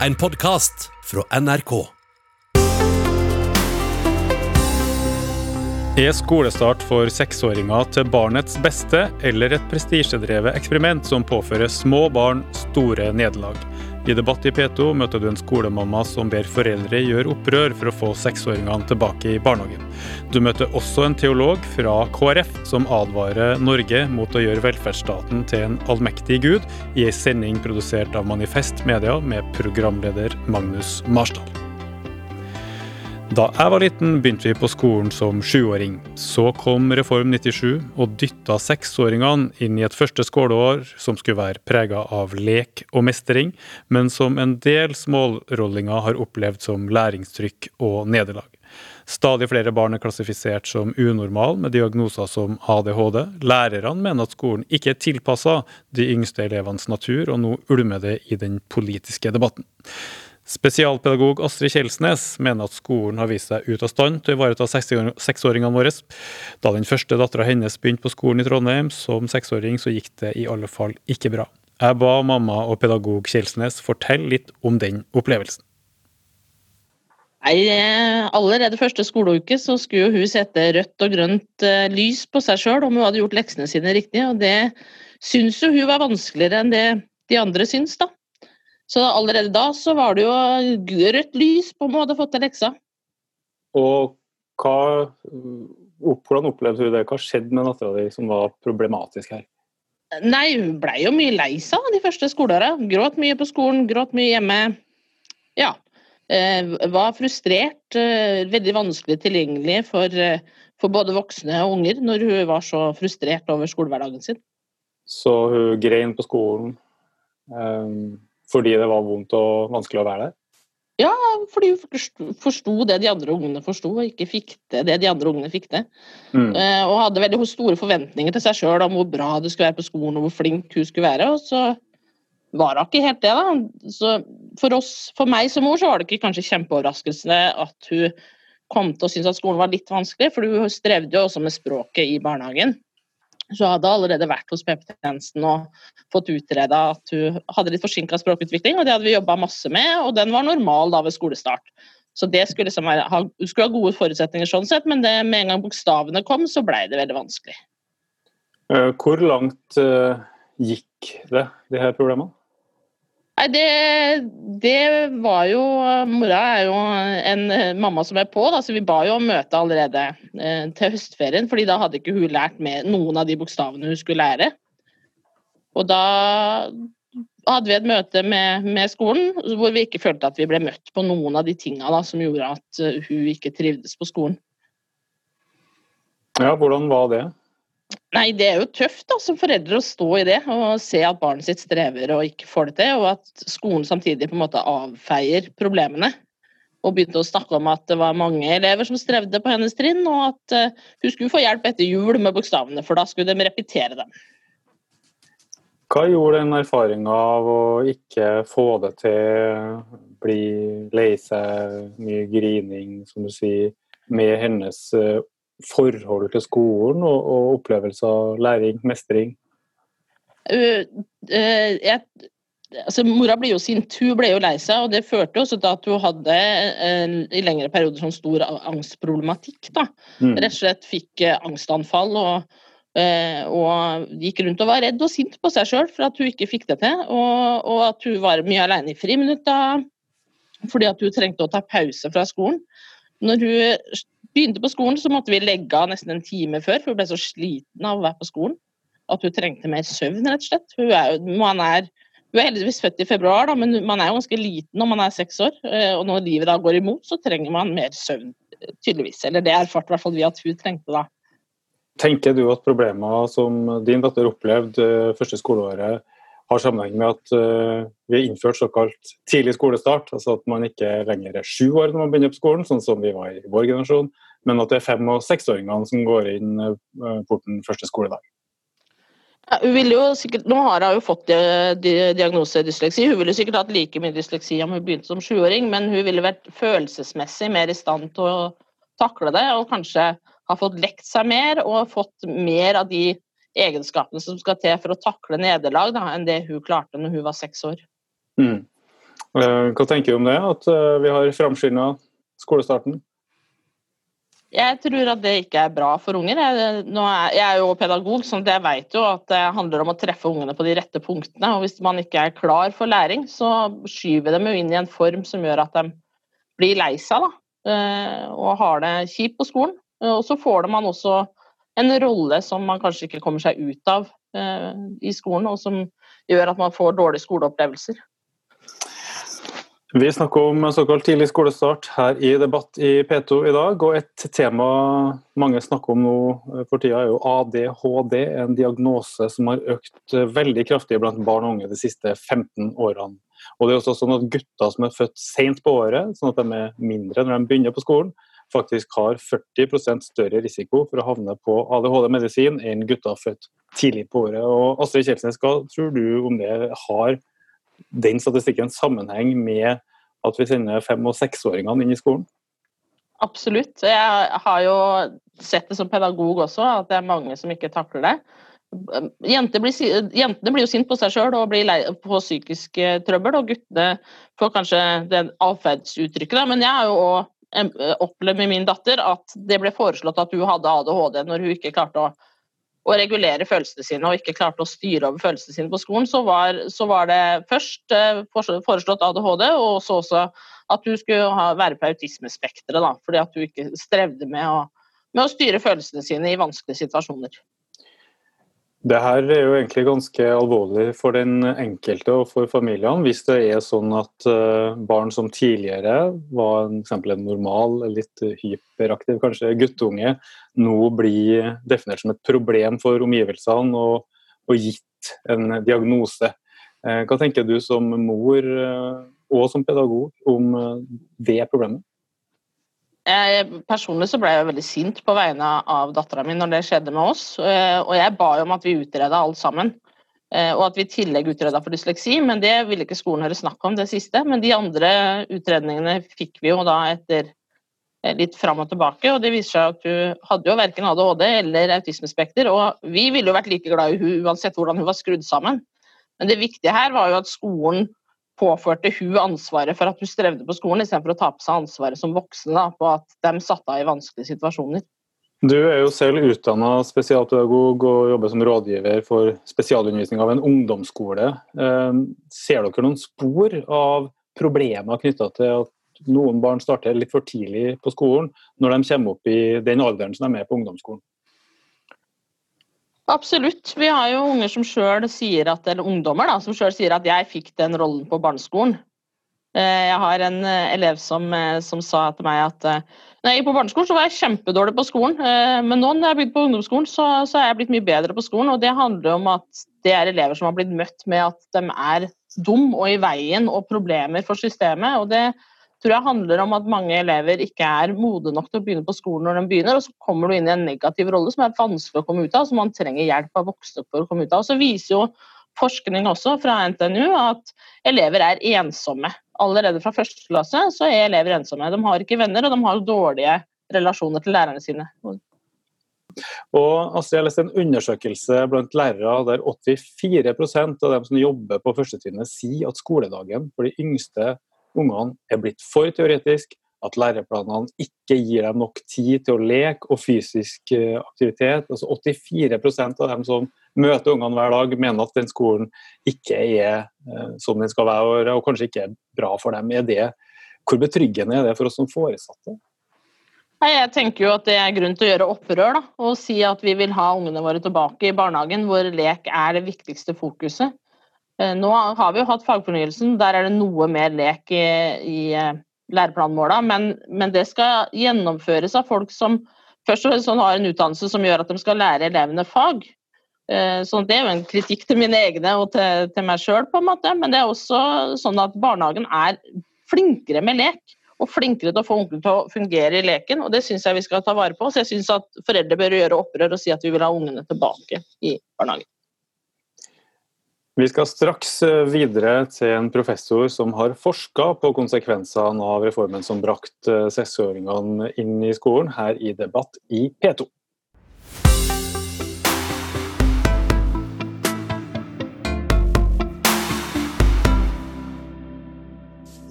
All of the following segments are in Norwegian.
en podkast fra NRK. Er skolestart for seksåringer til barnets beste eller et prestisjedrevet eksperiment som påfører små barn store nederlag? I Debatt i P2 møter du en skolemamma som ber foreldre gjøre opprør for å få seksåringene tilbake i barnehagen. Du møter også en teolog fra KrF som advarer Norge mot å gjøre velferdsstaten til en allmektig gud, i ei sending produsert av Manifest Media med programleder Magnus Marsdal. Da jeg var liten, begynte vi på skolen som sjuåring. Så kom Reform 97 og dytta seksåringene inn i et første skoleår som skulle være prega av lek og mestring, men som en del smårollinger har opplevd som læringstrykk og nederlag. Stadig flere barn er klassifisert som unormal med diagnoser som ADHD. Lærerne mener at skolen ikke er tilpassa de yngste elevenes natur, og nå ulmer det i den politiske debatten. Spesialpedagog Astrid Kjelsnes mener at skolen har vist seg ut av stand til å ivareta seksåringene våre. Da den første dattera hennes begynte på skolen i Trondheim som seksåring, så gikk det i alle fall ikke bra. Jeg ba mamma og pedagog Kjelsnes fortelle litt om den opplevelsen. Nei, eh, Allerede første skoleuke så skulle hun sette rødt og grønt eh, lys på seg sjøl om hun hadde gjort leksene sine riktig, og det syns hun var vanskeligere enn det de andre syns, da. Så allerede da så var det jo rødt lys på om hun hadde fått til leksa. Og hva, hvordan opplevde du det? Hva skjedde med dattera di som var problematisk her? Nei, hun blei jo mye lei seg de første skoleåra. Gråt mye på skolen, gråt mye hjemme. Ja. Eh, var frustrert. Eh, veldig vanskelig tilgjengelig for, eh, for både voksne og unger når hun var så frustrert over skolehverdagen sin. Så hun grein på skolen? Um fordi det var vondt og vanskelig å være der? Ja, fordi hun forsto det de andre ungene forsto, og ikke fikk det, det de andre ungene fikk det. Mm. Uh, og hadde veldig store forventninger til seg sjøl om hvor bra det skulle være på skolen, og hvor flink hun skulle være. Og så var hun ikke helt det, da. Så for, oss, for meg som mor så var det ikke kanskje kjempeoverraskelse at hun kom til å synes at skolen var litt vanskelig, for hun strevde jo også med språket i barnehagen. Så hadde allerede vært hos PP-tjenesten og fått utreda at hun hadde litt forsinka språkutvikling, og det hadde vi jobba masse med, og den var normal da ved skolestart. Så det skulle liksom være, ha, skulle ha gode forutsetninger sånn sett, men det, med en gang bokstavene kom, så blei det veldig vanskelig. Eh, hvor langt uh, gikk det, de her problemene? Nei, det, det, var jo Mora er jo en mamma som er på, da, så vi ba jo om møte allerede eh, til høstferien. fordi da hadde ikke hun lært med noen av de bokstavene hun skulle lære. Og da hadde vi et møte med, med, skolen hvor vi ikke følte at vi ble møtt på noen av de tinga som gjorde at uh, hun ikke trivdes på skolen. Ja, hvordan var det? Nei, det er jo tøft da, som foreldre å stå i det og se at barnet sitt strever og ikke får det til, og at skolen samtidig på en måte avfeier problemene. Og begynte å snakke om at det var mange elever som strevde på hennes trinn, og at uh, hun skulle få hjelp etter jul med bokstavene, for da skulle de repetere dem. Hva gjorde den erfaringa av å ikke få det til, bli lei seg, mye grining, som du sier, med hennes uh, forhold til skolen og, og opplevelse av læring, mestring? Uh, uh, jeg, altså, mora ble jo sint, hun ble jo lei seg, og det førte også til at hun hadde uh, i lengre perioder sånn stor angstproblematikk. da. Mm. Rett og slett fikk angstanfall og, og, gikk rundt og var redd og sint på seg sjøl for at hun ikke fikk det til, og, og at hun var mye alene i friminutta fordi at hun trengte å ta pause fra skolen. Når hun begynte på skolen, så måtte vi legge av nesten en time før, for hun ble så sliten av å være på skolen at hun trengte mer søvn, rett og slett. Hun er, man er, hun er heldigvis født i februar, da, men man er jo ganske liten når man er seks år. Eh, og når livet da går imot, så trenger man mer søvn, tydeligvis. Eller det erfarte i hvert fall vi at hun trengte da. Tenker du at problemer som din datter opplevde eh, første skoleåret, har sammenheng med at uh, vi har innført såkalt tidlig skolestart. Altså at man ikke lenger er sju år når man begynner på skolen, sånn som vi var i vår generasjon, men at det er fem- og seksåringene som går inn uh, porten første skoledag. Ja, hun ville jo sikkert, Nå har hun jo fått diagnose dysleksi. Hun ville sikkert hatt like mye dysleksi om hun begynte som sjuåring, men hun ville vært følelsesmessig mer i stand til å takle det, og kanskje ha fått lekt seg mer og fått mer av de egenskapene som skal til for å takle nederlag, da, enn det hun klarte når hun var seks år. Mm. Hva tenker du om det, at vi har framskynda skolestarten? Jeg tror at det ikke er bra for unger. Jeg, er, jo pedagog, så jeg vet jo at det handler om å treffe ungene på de rette punktene. og Hvis man ikke er klar for læring, så skyver de inn i en form som gjør at de blir lei seg da, eh, og har det kjipt på skolen. Og så får man også en rolle som man kanskje ikke kommer seg ut av eh, i skolen, og som gjør at man får dårlige skoleopplevelser. Vi snakker om såkalt tidlig skolestart her i Debatt i P2 i dag. og Et tema mange snakker om nå for tida er jo ADHD, en diagnose som har økt veldig kraftig blant barn og unge de siste 15 årene. Og det er også sånn at Gutter som er født sent på året, sånn at de er mindre når de begynner på skolen, faktisk har 40% større risiko for å havne på ADHD-medisin enn gutter født tidlig på året. Og Astrid Kjelsnes, hva tror du om det har den statistikken sammenheng med at vi sender fem- og seksåringene inn i skolen? Absolutt. Jeg har jo sett det som pedagog også, at det er mange som ikke takler det. Jenter blir, jentene blir jo sint på seg sjøl og blir lei på psykisk eh, trøbbel, og guttene får kanskje det atferdsuttrykket. Men jeg har jo òg opplevd med min datter at det ble foreslått at hun hadde ADHD når hun ikke klarte å å regulere følelsene sine og ikke klarte å styre over følelsene sine på skolen, så var, så var det først foreslått ADHD, og så også at hun skulle ha, være på autismespekteret. Fordi at hun ikke strevde med å, med å styre følelsene sine i vanskelige situasjoner. Det her er jo egentlig ganske alvorlig for den enkelte og for familiene. Hvis det er sånn at eh, barn som tidligere var en, en normal, litt hyperaktiv kanskje guttunge, nå blir definert som et problem for omgivelsene og, og gitt en diagnose. Eh, hva tenker du som mor eh, og som pedagog om det problemet? Jeg, personlig så ble jeg veldig sint på vegne av dattera mi når det skjedde med oss. Eh, og jeg ba jo om at vi utreda alt sammen. Eh, og at vi i tillegg utreda for dysleksi, men det ville ikke skolen høre snakk om, det siste. Men de andre utredningene fikk vi jo da etter eh, litt fram og tilbake. Og det viser seg at hun hadde jo verken ADHD eller autismespekter. Og vi ville jo vært like glad i hun uansett hvordan hun var skrudd sammen. Men det viktige her var jo at skolen påførte hun ansvaret for at hun strevde på skolen, istedenfor å ta på seg ansvaret som voksne på at de satte av i vanskelige situasjoner. Du er jo selv utdanna spesialpedagog og jobber som rådgiver for spesialundervisning av en ungdomsskole. Eh, ser dere noen spor av problemer knytta til at noen barn starter litt for tidlig på skolen, når de kommer opp i den alderen som de er på ungdomsskolen? Absolutt. Vi har jo unger som selv sier at, eller ungdommer da, som sjøl sier at 'jeg fikk den rollen på barneskolen'. Eh, jeg har en eh, elev som, eh, som sa til meg at når jeg gikk på barneskolen, så var jeg kjempedårlig på skolen. Men nå når jeg har begynt på ungdomsskolen, så, så er jeg blitt mye bedre på skolen. Og det handler om at det er elever som har blitt møtt med at de er dum og i veien og problemer for systemet. og det tror jeg handler om at mange elever ikke er modne nok til å begynne på skolen når de begynner, og så kommer du inn i en negativ rolle som er vanskelig å komme ut av, som man trenger hjelp av voksne for å komme ut av. Og så viser jo forskning også fra NTNU at elever er ensomme. Allerede fra første klasse så er elever ensomme. De har ikke venner, og de har dårlige relasjoner til lærerne sine. Og Astrid, Jeg leste en undersøkelse blant lærere der 84% av dem som jobber på førstetrinnet, sier at skoledagen for de yngste ungene er blitt for teoretisk, at læreplanene ikke gir dem nok tid til å leke og fysisk eh, aktivitet. Altså 84% av dem som møter ungene hver dag, mener at den skolen ikke er eh, som den skal være, og kanskje ikke er bra for dem. Det, hvor betryggende er det for oss som foresatte? Jeg tenker jo at det er grunn til å gjøre opprør da, og si at vi vil ha ungene våre tilbake i barnehagen, hvor lek er det viktigste fokuset. Eh, nå har vi jo hatt fagfornyelsen, der er det noe mer lek i, i eh, læreplanmåla, men, men, det skal gjennomføres av folk som først og fremst sånn har en utdannelse som gjør at de skal lære elevene fag. Eh, så Det er jo en kritikk til mine egne og til, til meg sjøl, men det er også sånn at barnehagen er flinkere med lek. Og flinkere til å få ungene til å fungere i leken, og det syns jeg vi skal ta vare på. Så jeg syns at foreldre bør gjøre opprør og si at vi vil ha ungene tilbake i barnehagen. Vi skal straks eh, videre til en professor som har forska på konsekvensene av reformen som brakte seksåringene inn i skolen, her i Debatt i P2.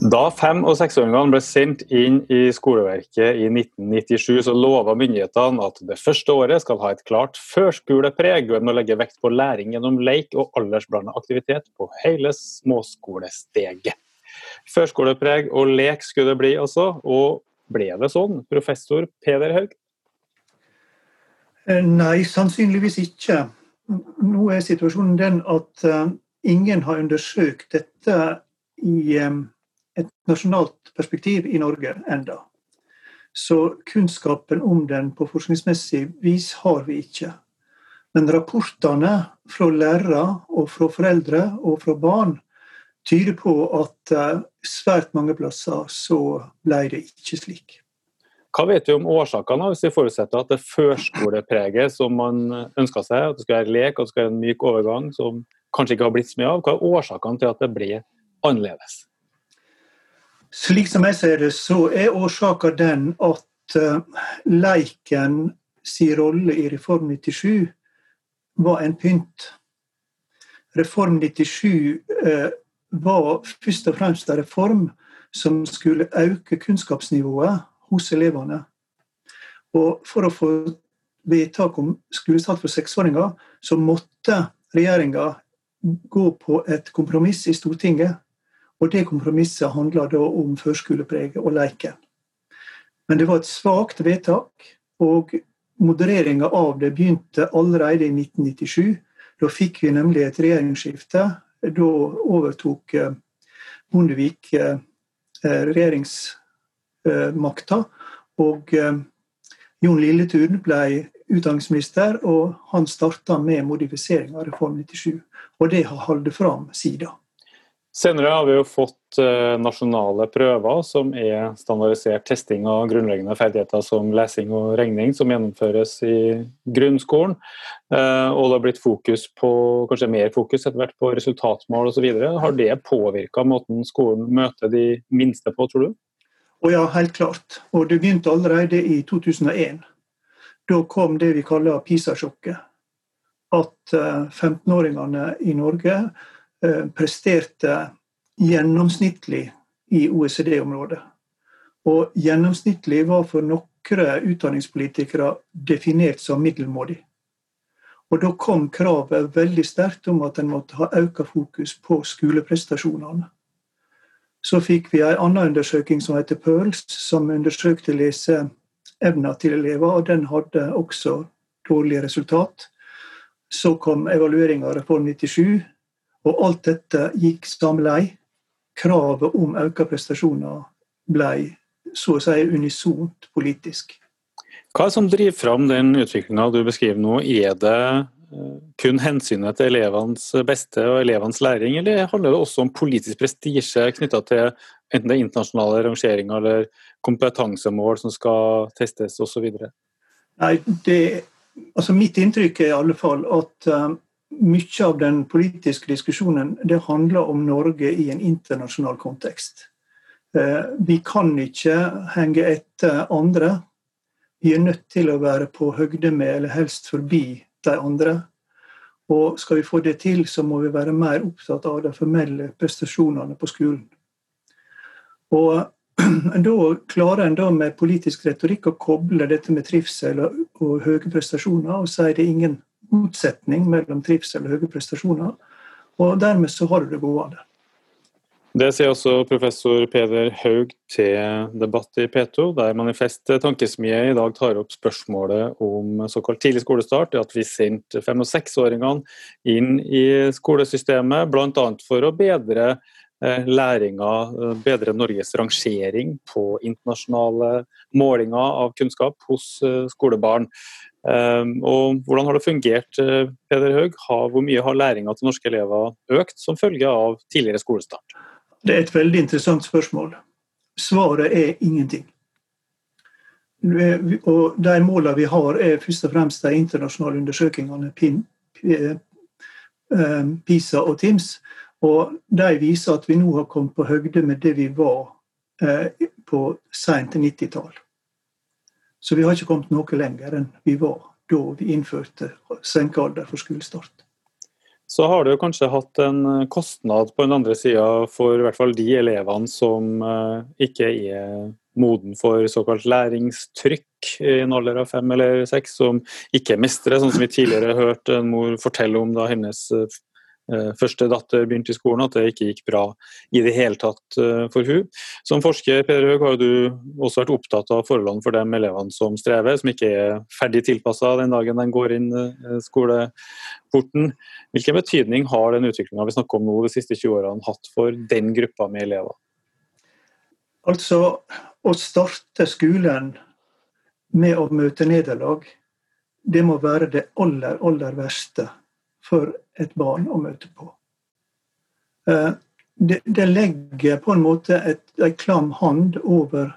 Da fem- og seksåringene ble sendt inn i skoleverket i 1997, så lova myndighetene at det første året skal ha et klart førskolepreg, og må legge vekt på læring gjennom leik og aldersblanda aktivitet på hele småskolesteget. Førskolepreg og lek skulle det bli, altså. Og ble det sånn, professor Peder Haug? Eh, nei, sannsynligvis ikke. Nå er situasjonen den at uh, ingen har undersøkt dette i um, et nasjonalt perspektiv i Norge enda. Så kunnskapen om den på forskningsmessig vis har vi ikke. Men rapportene fra lærere og fra foreldre og fra barn tyder på at uh, svært mange plasser så ble det ikke slik. Hva vet vi om årsakene, hvis vi forutsetter at det førskolepreget som man ønska seg, at det skal være lek og det skal være en myk overgang, som kanskje ikke har blitt så mye av, hva er årsakene til at det ble annerledes? Slik som jeg ser det, så er årsaka den at uh, leiken si rolle i Reform 97 var en pynt. Reform 97 uh, var først og fremst en reform som skulle øke kunnskapsnivået hos elevene. Og For å få vedtak om skolestart for seksåringer, så måtte regjeringa gå på et kompromiss i Stortinget. Og det kompromisset handla da om førskolepreget og leiken. Men det var et svakt vedtak, og modereringa av det begynte allerede i 1997. Da fikk vi nemlig et regjeringsskifte. Da overtok eh, Bondevik eh, Eh, makta. Og Jon Lilletun ble utdanningsminister, og han starta med modifisering av Reform 97. Og det har holdt fram siden. Senere har vi jo fått eh, nasjonale prøver som er standardisert testing av grunnleggende ferdigheter som lesing og regning, som gjennomføres i grunnskolen. Og det har blitt fokus på, kanskje mer fokus etter hvert på resultatmål osv. Har det påvirka måten skolen møter de minste på, tror du? Å ja, helt klart. Og det begynte allerede i 2001. Da kom det vi kaller PISA-sjokket. At 15-åringene eh, i Norge eh, presterte gjennomsnittlig i OECD-området. Og gjennomsnittlig var for noen utdanningspolitikere definert som middelmådig. Og Da kom kravet veldig sterkt om at en måtte ha økt fokus på skoleprestasjonene. Så fikk vi en annen undersøking som heter PIRLS, som undersøkte leseevner til elever, og den hadde også dårlige resultat. Så kom evalueringa av Reform 97, og alt dette gikk samlei. Kravet om økte prestasjoner ble så å si unisont politisk. Hva er det som driver fram den utviklinga du beskriver nå? Er det kun hensynet til elevenes beste og elevenes læring, eller handler det også om politisk prestisje knytta til enten det er internasjonale rangeringer eller kompetansemål som skal testes osv.? Nei, det, altså Mitt inntrykk er i alle fall at uh, mye av den politiske diskusjonen det handler om Norge i en internasjonal kontekst. Uh, vi kan ikke henge etter andre. Vi er nødt til å være på høgde med, eller helst forbi, de andre. Og skal vi få det til, så må vi være mer opptatt av de formelle prestasjonene på skolen. Og da klarer en da med politisk retorikk å koble dette med trivsel og, og høye prestasjoner, og si det er ingen motsetning mellom trivsel og høye prestasjoner. Og dermed så har du det gående. Det sier også professor Peder Haug til debatt i P2, der Manifest Tankesmie i dag tar opp spørsmålet om såkalt tidlig skolestart. At vi sendte fem- og seksåringene inn i skolesystemet, bl.a. for å bedre læringa, eh, bedre Norges rangering på internasjonale målinger av kunnskap hos eh, skolebarn. Og Hvordan har det fungert, Peder Haug? Hvor mye har læringa til norske elever økt som følge av tidligere skolestart? Det er et veldig interessant spørsmål. Svaret er ingenting. Og De målene vi har, er først og fremst de internasjonale undersøkelsene eh, PISA og TIMS. Og De viser at vi nå har kommet på høgde med det vi var eh, på seint 90-tall. Så vi har ikke kommet noe lenger enn vi var da vi innførte senkealder for skolestart. så har det kanskje hatt en kostnad på den andre sida for i hvert fall de elevene som ikke er moden for såkalt læringstrykk i en alder av fem eller seks, som ikke mestrer, sånn som vi tidligere hørte en mor fortelle om da hennes eh, første datter begynte i skolen, at det ikke gikk bra i det hele tatt eh, for hun. Som forsker Per Høeg, har du også vært opptatt av forholdene for de elevene som strever, som ikke er ferdig tilpassa den dagen de går inn eh, skoleporten. Hvilken betydning har den utviklinga vi snakker om nå de siste 20 årene hatt for den gruppa med elever? Altså, å starte skolen med å møte nederlag, det må være det aller, aller verste for et barn å møte på. Eh, det, det legger på en måte en klam hånd over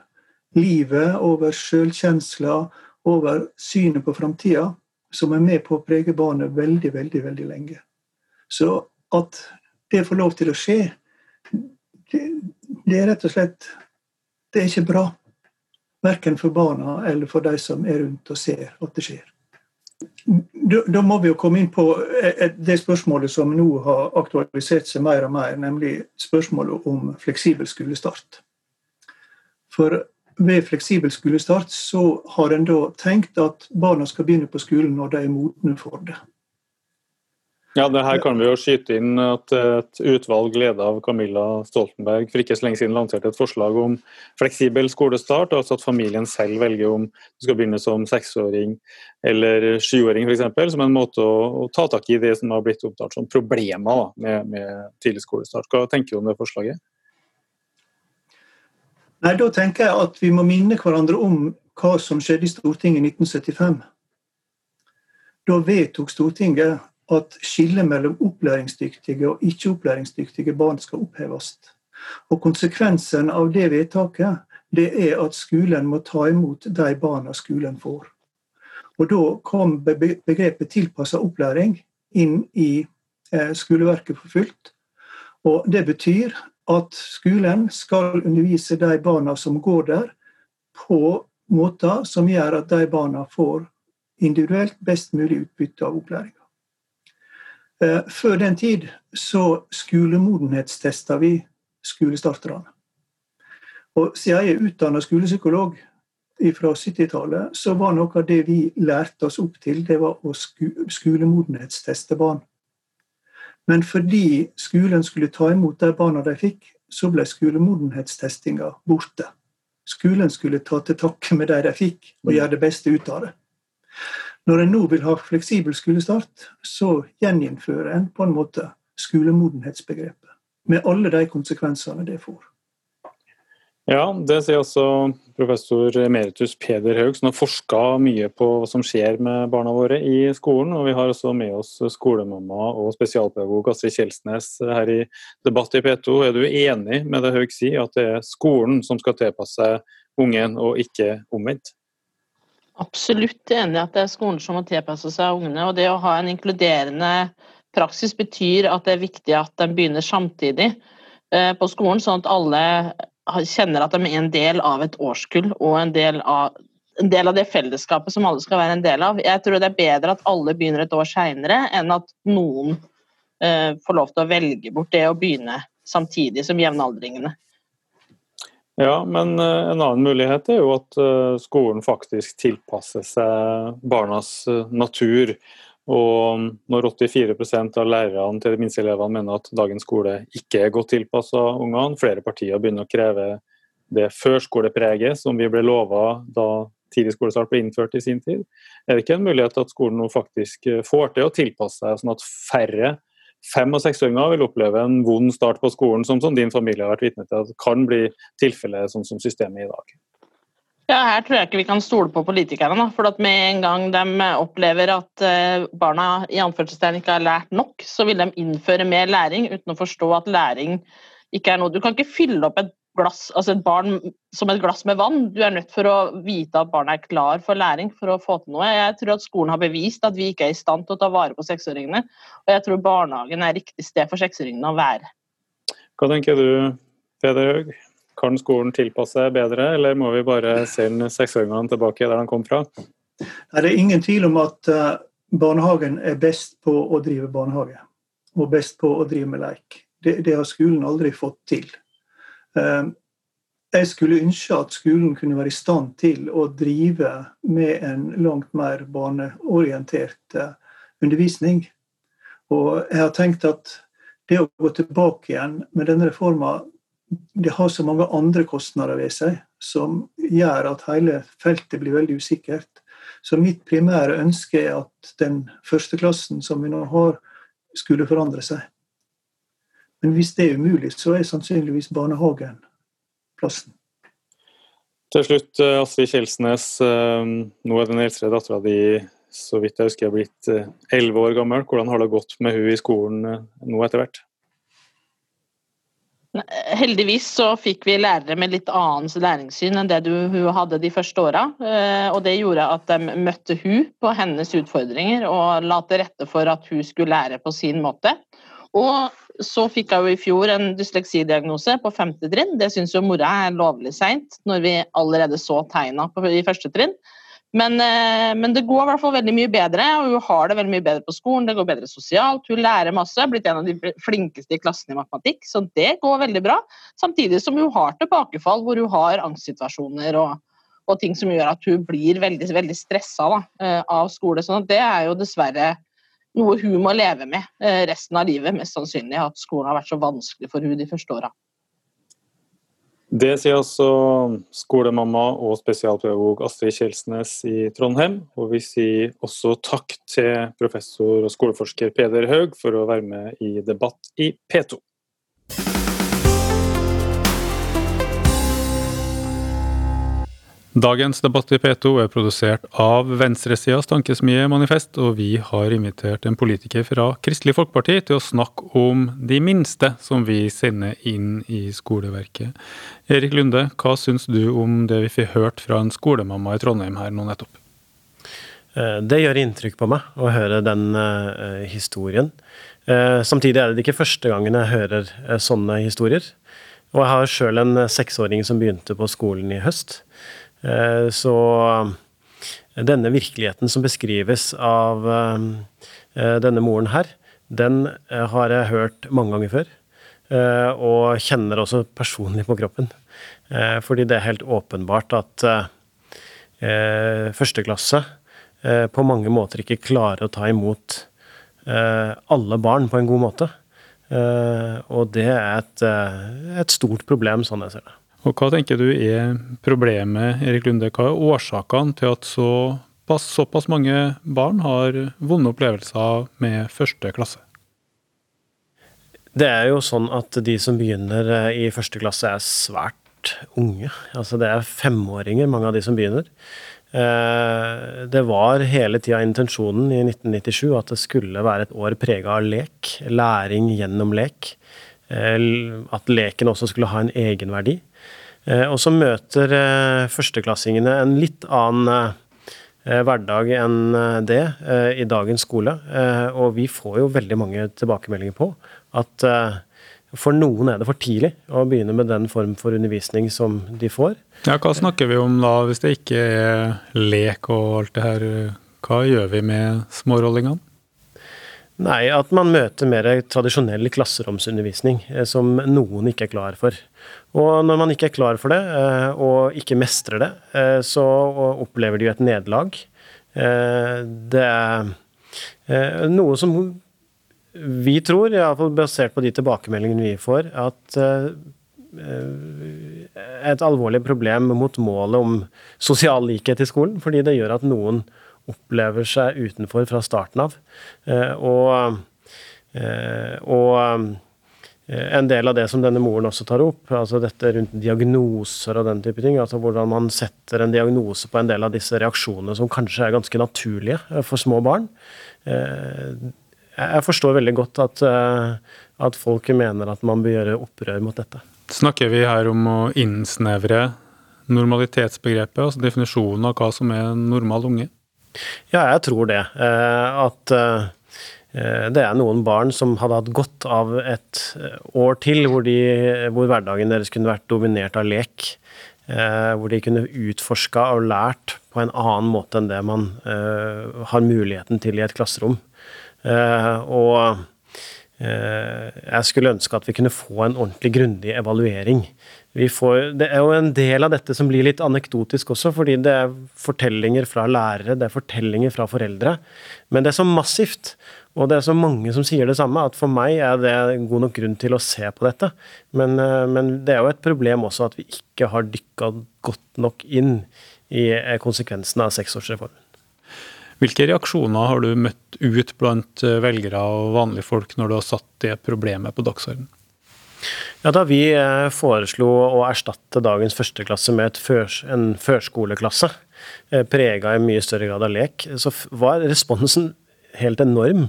livet, over sjølkjensla, over synet på framtida, som er med på å prege barnet veldig, veldig, veldig lenge. Så at det får lov til å skje, det, det er rett og slett det er ikke bra. Verken for barna eller for de som er rundt og ser at det skjer. Da må vi jo komme inn på eh, eh, det spørsmålet som nå har aktualisert seg mer og mer, nemlig spørsmålet om fleksibel skolestart. For ved fleksibel skolestart så har en da tenkt at barna skal begynne på skolen når de er modne for det. Ja, det her kan vi jo skyte inn at et utvalg ledet av Camilla Stoltenberg for ikke så lenge siden lanserte et forslag om fleksibel skolestart, altså at familien selv velger om du skal begynne som seksåring eller sjuåring f.eks., som en måte å, ta tak i det som har blitt opptatt som problemer med, med, tidlig skolestart. Hva tenker du om det forslaget? Nei, Da tenker jeg at vi må minne hverandre om hva som skjedde i Stortinget i 1975. Da vedtok Stortinget at skillet mellom opplæringsdyktige og ikke-opplæringsdyktige barn skal oppheves. Og Konsekvensen av det vedtaket det er at skolen må ta imot de barna skolen får. Og Da kom begrepet tilpassa opplæring inn i eh, skoleverket for fullt. Og Det betyr at skolen skal undervise de barna som går der, på måter som gjør at de barna får individuelt best mulig utbytte av opplæring. Eh, før den tid så skolemodenhetstesta vi skolestarterne. Og siden jeg er utdanna skolepsykolog fra 70-tallet, så var noe av det vi lærte oss opp til, det var å skolemodenhetsteste barn. Men fordi skolen skulle ta imot de barna de fikk, så ble skolemodenhetstestinga borte. Skolen skulle ta til takke med de de fikk, og gjøre det beste ut av det. Når en nå vil ha fleksibel skolestart, så gjeninnfører en på en måte skolemodenhetsbegrepet. Med alle de konsekvensene det får. Ja, det sier også professor emeritus Peder Haug, som har forska mye på hva som skjer med barna våre i skolen. Og vi har også med oss skolemamma og spesialpedagog Astrid Kjelsnes her i Debatt i P2. Er du enig med det Haug sier, at det er skolen som skal tilpasse ungen, og ikke omvendt? Absolutt enig i at det er skolen som må tilpasse seg ungene. Og det å ha en inkluderende praksis betyr at det er viktig at de begynner samtidig eh, på skolen, sånn at alle kjenner at de er en del av et årskull og en del av, en del av det fellesskapet som alle skal være en del av. Jeg tror det er bedre at alle begynner et år seinere, enn at noen eh, får lov til å velge bort det å begynne samtidig som jevnaldringene. Ja, men eh, en annen mulighet er jo at eh, skolen faktisk tilpasser seg barnas eh, natur. Og når 84% av lærerne til de minste elevene mener at dagens skole ikke er godt tilpassa ungene, flere partier begynner å kreve det førskolepreget som vi ble lova da tidlig skolestart ble innført i sin tid, er det ikke en mulighet at skolen nå faktisk får til å tilpasse seg, sånn at færre fem- og seksåringer vil oppleve en vond start på skolen, som, som din familie har vært vitne til at kan bli tilfellet sånn som systemet i dag? Ja, Her tror jeg ikke vi kan stole på politikerne. Da. For at Med en gang de opplever at eh, barna i anførselstegn ikke har lært nok, så vil de innføre mer læring uten å forstå at læring ikke er noe Du kan ikke fylle opp et glass, altså et barn som et glass med vann. Du er nødt for å vite at barnet er klar for læring for å få til noe. Jeg tror at skolen har bevist at vi ikke er i stand til å ta vare på seksåringene. Og jeg tror barnehagen er riktig sted for seksåringene å være. Hva tenker du, Peder Haug? Kan skolen tilpasse seg bedre, eller må vi bare sende seksåringene tilbake der de kom fra? Det er ingen tvil om at eh, barnehagen er best på å drive barnehage. og best på å drive med leik. Det, det har skolen aldri fått til. Eh, jeg skulle ønske at skolen kunne være i stand til å drive med en langt mer barneorientert eh, undervisning. Og jeg har tenkt at det å gå tilbake igjen med denne reforma, det har så mange andre kostnader ved seg som gjør at hele feltet blir veldig usikkert. Så mitt primære ønske er at den første klassen som vi nå har, skulle forandre seg. Men hvis det er umulig, så er sannsynligvis barnehagen plassen. Til slutt, eh, Astrid Kjelsnes. Eh, nå er den eldste dattera di så vidt jeg husker, blitt eh, elleve år gammel. Hvordan har det gått med hun i skolen nå etter hvert? Heldigvis så fikk vi lærere med litt annet læringssyn enn det du, hun hadde de første åra. Og det gjorde at de møtte hun på hennes utfordringer og la til rette for at hun skulle lære på sin måte. Og så fikk jeg jo i fjor en dysleksidiagnose på femte trinn. Det syns jo mora er lovlig seint, når vi allerede så tegna i første trinn. Men, eh, men, det går i hvert fall veldig mye bedre, og hun har det veldig mye bedre på skolen. Det går bedre sosialt, hun lærer masse, er blitt en av de flinkeste i klassen i matematikk. Så det går veldig bra. Samtidig som hun har tilbakefall hvor hun har angstsituasjoner og, og ting som gjør at hun blir veldig, veldig stressa eh, av skole. Så det er jo dessverre noe hun må leve med eh, resten av livet, mest sannsynlig. At skolen har vært så vanskelig for hun de første åra. Det sier altså skolemamma og spesialpedagog Astrid Kjelsnes i Trondheim. Og vi sier også takk til professor og skoleforsker Peder Haug for å være med i debatt i P2. Dagens debatt i P2 er produsert av venstresidas tankesmie Manifest, og vi har invitert en politiker fra Kristelig Folkeparti til å snakke om de minste som vi sender inn i skoleverket. Erik Lunde, hva syns du om det vi fikk hørt fra en skolemamma i Trondheim her nå nettopp? Eh, det gjør inntrykk på meg å høre den uh, historien. Uh, samtidig er det ikke første gangen jeg hører sånne historier. Og jeg har sjøl en seksåring som begynte på skolen i høst. Eh, så eh, denne virkeligheten som beskrives av eh, denne moren her, den har jeg hørt mange ganger før. Og kjenner også personlig på kroppen. Fordi det er helt åpenbart at første klasse på mange måter ikke klarer å ta imot alle barn på en god måte. Og det er et, et stort problem, sånn jeg ser det. Og Hva tenker du er problemet, Erik Lunde? Hva er årsakene til at såpass, såpass mange barn har vonde opplevelser med første klasse? Det er jo sånn at de som begynner eh, i første klasse er svært unge. Altså det er femåringer, mange av de som begynner. Eh, det var hele tida intensjonen i 1997 at det skulle være et år prega av lek. Læring gjennom lek. Eh, at leken også skulle ha en egenverdi. Eh, og så møter eh, førsteklassingene en litt annen hverdag enn det i dagens skole. Og vi får jo veldig mange tilbakemeldinger på at for noen er det for tidlig å begynne med den form for undervisning som de får. Ja, Hva snakker vi om da, hvis det ikke er lek og alt det her? Hva gjør vi med smårollingene? Nei, at man møter mer tradisjonell klasseromsundervisning, eh, som noen ikke er klar for. Og når man ikke er klar for det, eh, og ikke mestrer det, eh, så opplever de jo et nederlag. Det er noe som vi tror, iallfall basert på de tilbakemeldingene vi får, at et alvorlig problem mot målet om sosial likhet i skolen. Fordi det gjør at noen opplever seg utenfor fra starten av. Eh, og, eh, og eh, en del av det som denne moren også tar opp, altså dette rundt diagnoser og den type ting, altså hvordan man setter en diagnose på en del av disse reaksjonene som kanskje er ganske naturlige for små barn. Jeg forstår veldig godt at, at folk mener at man bør gjøre opprør mot dette. Snakker vi her om å innsnevre normalitetsbegrepet, altså definisjonen av hva som er en normal unge? Ja, jeg tror det. Eh, at eh, det er noen barn som hadde hatt godt av et eh, år til hvor, de, hvor hverdagen deres kunne vært dominert av lek. Hvor de kunne utforska og lært på en annen måte enn det man har muligheten til i et klasserom. Og jeg skulle ønske at vi kunne få en ordentlig grundig evaluering. Får, det er jo en del av dette som blir litt anekdotisk også, fordi det er fortellinger fra lærere, det er fortellinger fra foreldre. Men det er så massivt, og det er så mange som sier det samme, at for meg er det god nok grunn til å se på dette. Men, men det er jo et problem også at vi ikke har dykka godt nok inn i konsekvensene av seksårsreformen. Hvilke reaksjoner har du møtt ut blant eh, velgere og vanlige folk når du har satt det problemet på dagsordenen? Ja, Da vi eh, foreslo å erstatte dagens førsteklasse med førs, en førskoleklasse, eh, prega i mye større grad av lek, så var responsen helt enorm.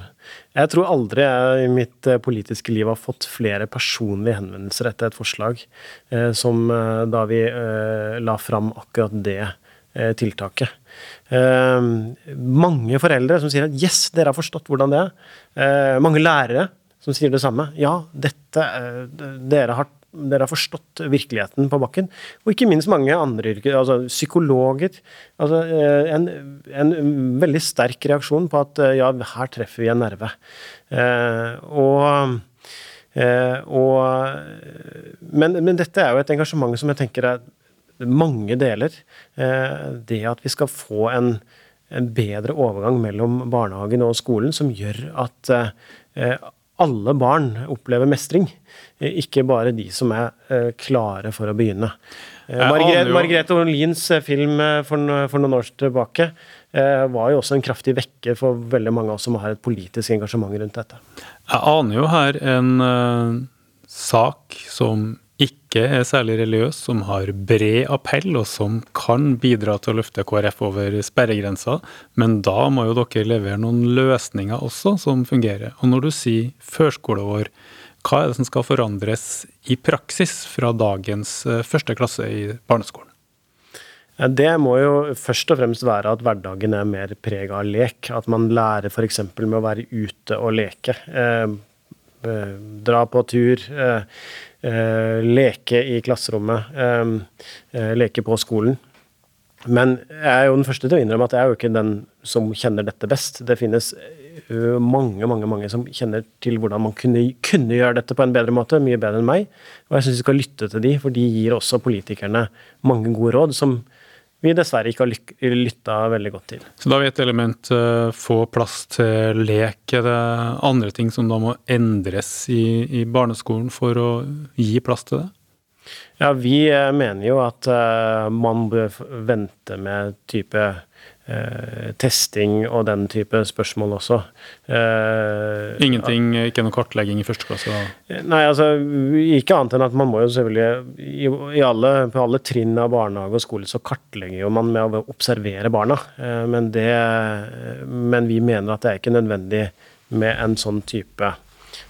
Jeg tror aldri jeg i mitt politiske liv har fått flere personlige henvendelser etter et forslag som da vi la fram akkurat det tiltaket. Eh, mange foreldre som sier at 'yes, dere har forstått hvordan det er'. Eh, mange lærere som sier det samme. Ja, dette, eh, dere har dere har forstått virkeligheten på bakken. Og ikke minst mange andre yrker, altså psykologer. Altså en, en, veldig sterk reaksjon på at ja, her treffer vi en nerve. Eh, og, eh, og men, men, dette er jo et engasjement som jeg tenker er mange deler. Eh, det at vi skal få en, en bedre overgang mellom barnehagen og skolen, som gjør at eh, alle barn opplever mestring, eh, ikke bare de som er klare for å begynne. Margrethe, Margrethe Olins film for, for, noen år tilbake var jo også en kraftig vekker for veldig mange av oss som har et politisk engasjement rundt dette. Jeg aner jo her en uh, sak som ikke er særlig religiøs, som har bred appell, og som kan bidra til å løfte KrF over sperregrensa. Men da må jo dere levere noen løsninger også som fungerer. Og når du sier førskoleår, hva er det som skal forandres i praksis fra dagens eh, første klasse i barneskolen? Det må jo først og fremst være at hverdagen er mer preg av lek. At man lærer f.eks. med å være ute og leke. Eh, eh, dra på tur. Eh, leke i klasserommet, eh, eh, leke på skolen. Men jeg er jo den første til å innrømme at jeg er jo ikke den som kjenner dette best. Det finnes mange mange, mange som kjenner til hvordan man kunne, kunne gjøre dette på en bedre måte, mye bedre enn meg. Og jeg syns vi skal lytte til de, for de gir også politikerne mange gode råd som vi dessverre ikke har lytta veldig godt til. Så da har vi et element uh, få plass til lek. Er det andre ting som da må endres i, i barneskolen for å gi plass til det? Ja, vi uh, mener jo at uh, man bør vente med type Eh, testing og den type spørsmål også. Eh, Ingenting, ikke noe kartlegging i første klasse? Da. Nei, altså ikke annet enn at man må jo selvfølgelig i, i alle, På alle trinn av barnehage og skole så kartlegger jo man med å observere barna. Eh, men, det, men vi mener at det er ikke nødvendig med en sånn type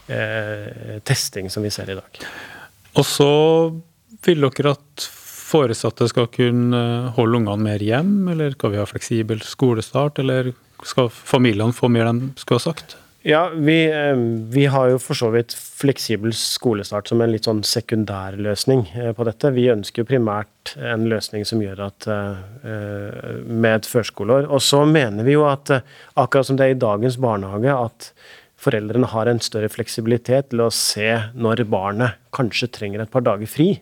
eh, testing som vi ser i dag. Og så vil dere at foresatte skal kunne holde ungene mer hjem, eller skal vi ha fleksibel skolestart, eller skal familiene få mer enn de skulle ha sagt? Ja, vi, eh, vi, har jo for så vidt fleksibel skolestart som en litt sånn sekundærløsning løsning på dette. Vi ønsker jo primært en løsning som gjør at eh, med et førskoleår. Og så mener vi jo at akkurat som det er i dagens barnehage, at foreldrene har en større fleksibilitet til å se når barnet kanskje trenger et par dager fri.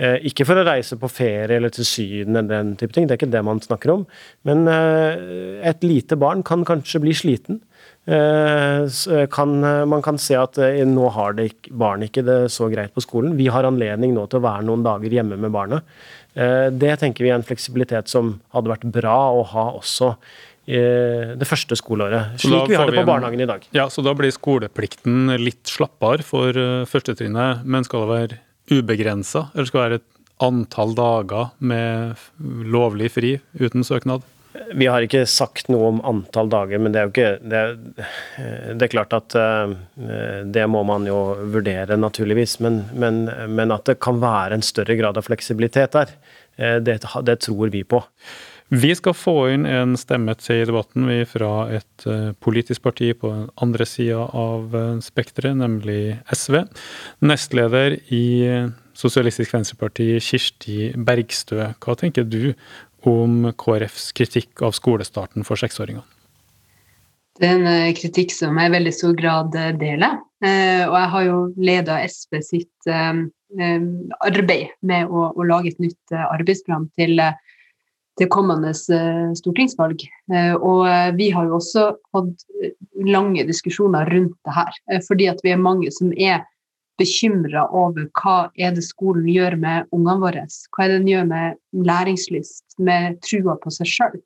Eh, ikke for å reise på ferie eller til Syden eller den type ting, det er ikke det man snakker om. Men eh, et lite barn kan kanskje bli sliten. Eh, kan, man kan se at nå har det barnet ikke det så greit på skolen. Vi har anledning nå til å være noen dager hjemme med barnet. Det tenker vi er en fleksibilitet som hadde vært bra å ha også det første skoleåret, slik vi har det på barnehagen i dag. Ja, Så da blir skoleplikten litt slappere for førstetrinnet, men skal det være ubegrensa, eller skal det være et antall dager med lovlig fri uten søknad? Vi har ikke sagt noe om antall dager, men det er jo ikke Det er, det er klart at uh, det må man jo vurdere, naturligvis. Men, men, men, at det kan være en større grad av fleksibilitet der, uh, det, det tror vi på. Vi skal få inn en stemme til i debatten vi fra et uh, politisk parti på den andre sida av uh, spekteret, nemlig SV. Nestleder i uh, Sosialistisk Venstreparti, Kirsti Bergstø. Hva tenker du om KrFs kritikk av skolestarten for seksåringene? Det er en kritikk som jeg i veldig stor grad deler. Og jeg har jo leda SV sitt arbeid med å, å lage et nytt arbeidsprogram til til kommende eh, stortingsvalg. Eh, og eh, vi har jo også hatt lange diskusjoner rundt det her, fordi at vi er mange som er bekymra over hva er det skolen gjør med ungene våre. Hva er det den gjør med læringslyst, med trua på seg sjøl.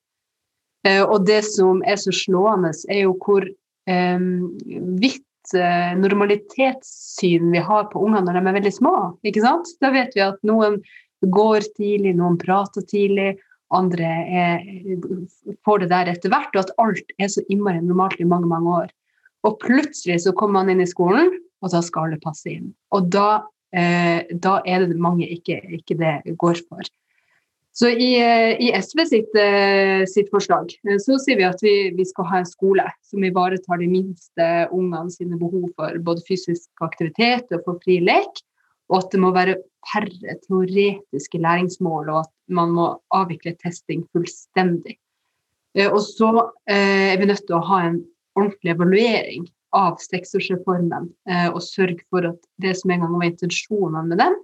Og det som er så slående, er jo hvor vidt uh, normalitetssyn vi har på ungene når de er veldig små. ikke sant? Da vet vi at noen går tidlig, noen prater tidlig, andre er, får det der etter hvert, og at alt er så innmari normalt i mange, mange år. Og plutselig så kommer man inn i skolen, og da skal alle passe inn. Og da, eh, da er det mange ikke, ikke, det går for. Så i, eh, i SV sitt, eh, sitt, forslag eh, så sier vi at vi, vi, skal ha en skole som ivaretar de minste ungene sine behov for både fysisk aktivitet og for fri lek og at det må være færre teoretiske læringsmål, og at man må avvikle testing fullstendig. Eh, og så eh, er vi nødt til å ha en ordentlig evaluering av seksårsreformen eh, og sørge for at det som en gang var intensjonene med den,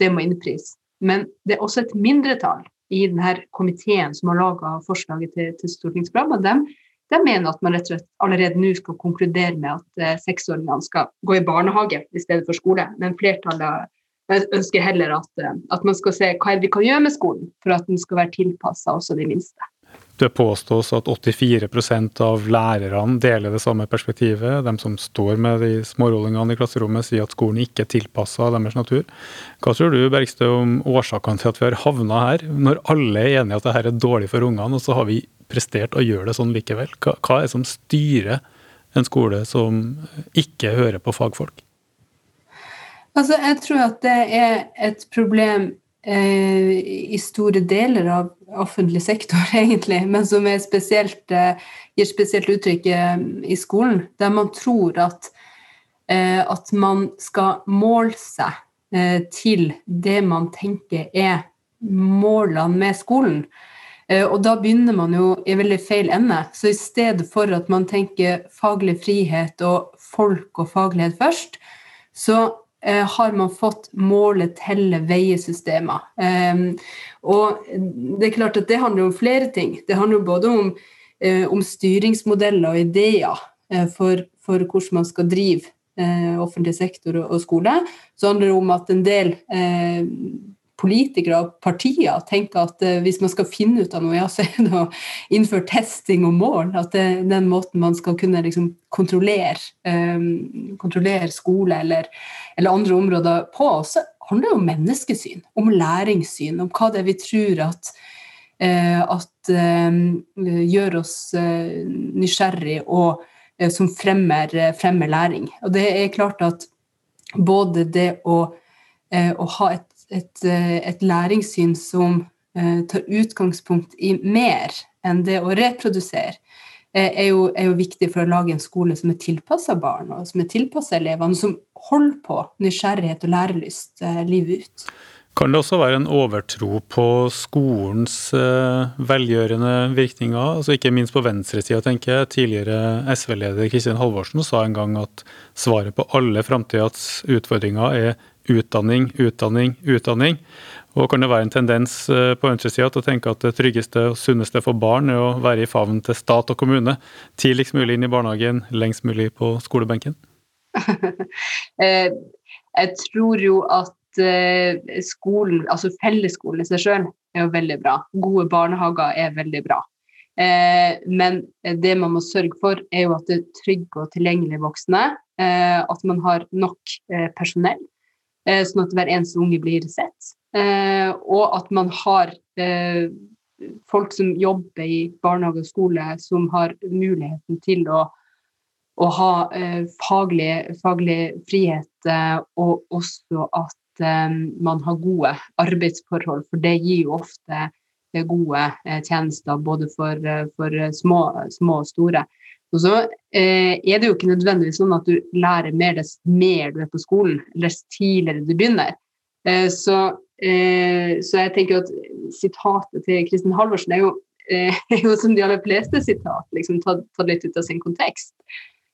det må innfris. Men det er også et mindretall i denne komiteen som har laga forslaget til, til stortingsprogram. og dem, de mener at man rett og slett allerede nå skal konkludere med at eh, seksåringene skal gå i barnehage i stedet for skole. Men flertallet ønsker heller at, eh, at, man skal se hva vi kan gjøre med skolen for at den skal være tilpassa også de minste. Det påstås at 84% av lærerne deler det samme perspektivet. De som står med de smårollingene i klasserommet, sier at skolen ikke er tilpassa deres natur. Hva tror du Bergstø, om årsakene til at vi har havna her, når alle er enige at dette er dårlig for ungene, og så har vi prestert å gjøre det sånn likevel? Hva, hva er det som styrer en skole som ikke hører på fagfolk? Altså, jeg tror at det er et problem eh, i store deler av offentlig sektor, egentlig, men som spesielt, eh, gir spesielt uttrykk eh, i skolen, der man tror at, eh, at man skal måle seg eh, til det man tenker er målene med skolen. Eh, og da begynner man jo i veldig feil ende. Så i stedet for at man tenker faglig frihet og folk og faglighet først, så eh, har man fått måle, telle, veie-systemer. Um, og det er klart at det handler om flere ting. Det handler både om, uh, om styringsmodeller og ideer for, for, hvordan man skal drive offentlig sektor og, skole. Så handler det om at en del politikere og partier tenker at uh, hvis man skal finne ut av noe, ja, så er det å innføre testing og mål. At det er den måten man skal kunne liksom, kontrollere, um, kontrollere, skole eller, eller, andre områder på. Så handler det om menneskesyn, om læringssyn, om hva det er vi tror at, uh, at uh, gjør oss uh, nysgjerrig og som fremmer, fremmer, læring. Og det er klart at både det å, å ha et et, eh, et læringssyn som eh, tar utgangspunkt i mer enn det å reprodusere, eh, er jo, er jo, viktig for å lage en skole som er tilpassa barn, og som er tilpassa elevene, som holder på nysgjerrighet og lærelyst livet ut. Kan det også være en overtro på skolens velgjørende virkninger? Altså ikke minst på venstresida, tenker jeg. Tidligere SV-leder Kristin Halvorsen sa en gang at svaret på alle framtidas utfordringer er utdanning, utdanning, utdanning. Og kan det være en tendens eh, på venstresida til å tenke at det tryggeste og sunneste for barn er å være i favnen til stat og kommune? Tidligst mulig inn i barnehagen, lengst mulig på skolebenken? Eh, jeg tror jo at eh, skolen, altså fellesskolen i seg sjøl, er jo veldig bra. Gode barnehager er veldig bra. Men det man må sørge for, er jo at det er trygge og tilgjengelige voksne. At man har nok personell sånn at hver eneste unge blir sett. Eh, og at man har eh, folk som jobber i barnehage og skole, som har muligheten til å, å ha faglig, faglig, frihet, og også at man har gode arbeidsforhold, for det gir jo ofte gode tjenester både for, for små, små, og store. Og så eh, er det jo ikke nødvendigvis sånn at du lærer mer dess mer du er på skolen, dess tidligere du begynner. Eh, så, eh, så, jeg tenker at sitatet til Kristin Halvorsen er jo er jo som de aller fleste sitat, liksom tatt, tatt litt ut av sin kontekst.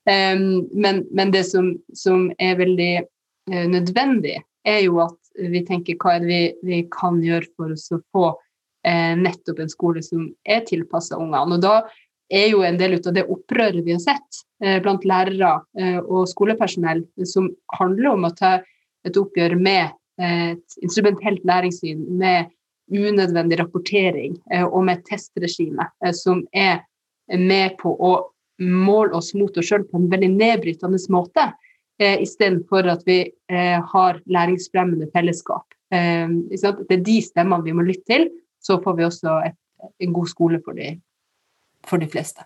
Um, men, men, det som, som er veldig uh, nødvendig, er jo at vi tenker hva er det vi, vi kan gjøre for oss å få uh, nettopp en skole som er tilpassa ungene. Og da er jo en del av det opprøret vi har sett uh, blant lærere og skolepersonell, som handler om å ta et oppgjør med et instrumentelt læringssyn, med unødvendig rapportering og med testregime som er med på å måle oss mot oss sjøl på en veldig nedbrytende måte, eh, istedenfor at vi eh, har læringsfremmende fellesskap. Eh, det er de stemmene vi må lytte til, så får vi også en god skole for de, for de fleste.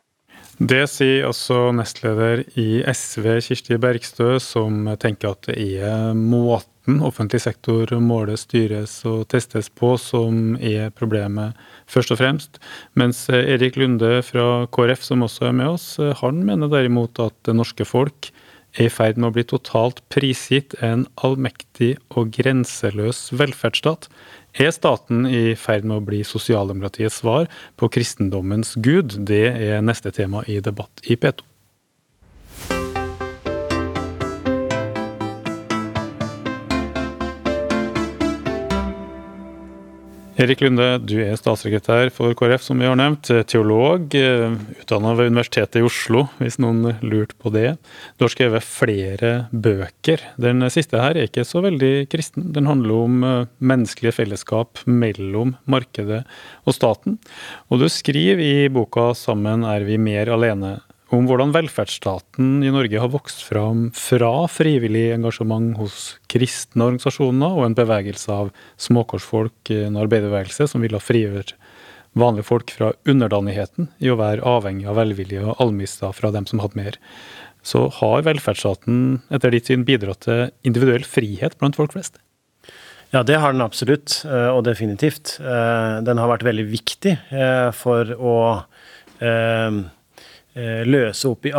Det sier også nestleder i SV, Kirsti Bergstø, som tenker at det er måten offentlig sektor måles, styres og testes på som er problemet først og fremst. Mens Erik Lunde fra KrF, som også er med oss, han mener derimot at det norske folk er i ferd med å bli totalt prisgitt en allmektig og grenseløs velferdsstat er staten i ferd med å bli sosialdemokratiets svar på kristendommens gud? Det er neste tema i debatt i P2. Erik Lunde, du er statssekretær for KrF, som vi har nevnt. Teolog, eh, utdanna ved Universitetet i Oslo, hvis noen lurte på det. Du har skrevet flere bøker. Den siste her er ikke så veldig kristen. Den handler om eh, menneskelige fellesskap mellom markedet og staten. Og du skriver i boka 'Sammen er vi mer alene' om hvordan velferdsstaten i Norge har vokst fram fra frivillig engasjement hos kristne organisasjoner og en bevegelse av småkorsfolk, en arbeiderbevegelse som ville frigjøre vanlige folk fra underdanigheten i å være avhengig av velvilje og almisser fra dem som hadde mer. Så har velferdsstaten etter ditt syn bidratt til individuell frihet blant folk flest? Ja, det har den absolutt, eh, og definitivt. Eh, den har vært veldig viktig eh, for å løse opp i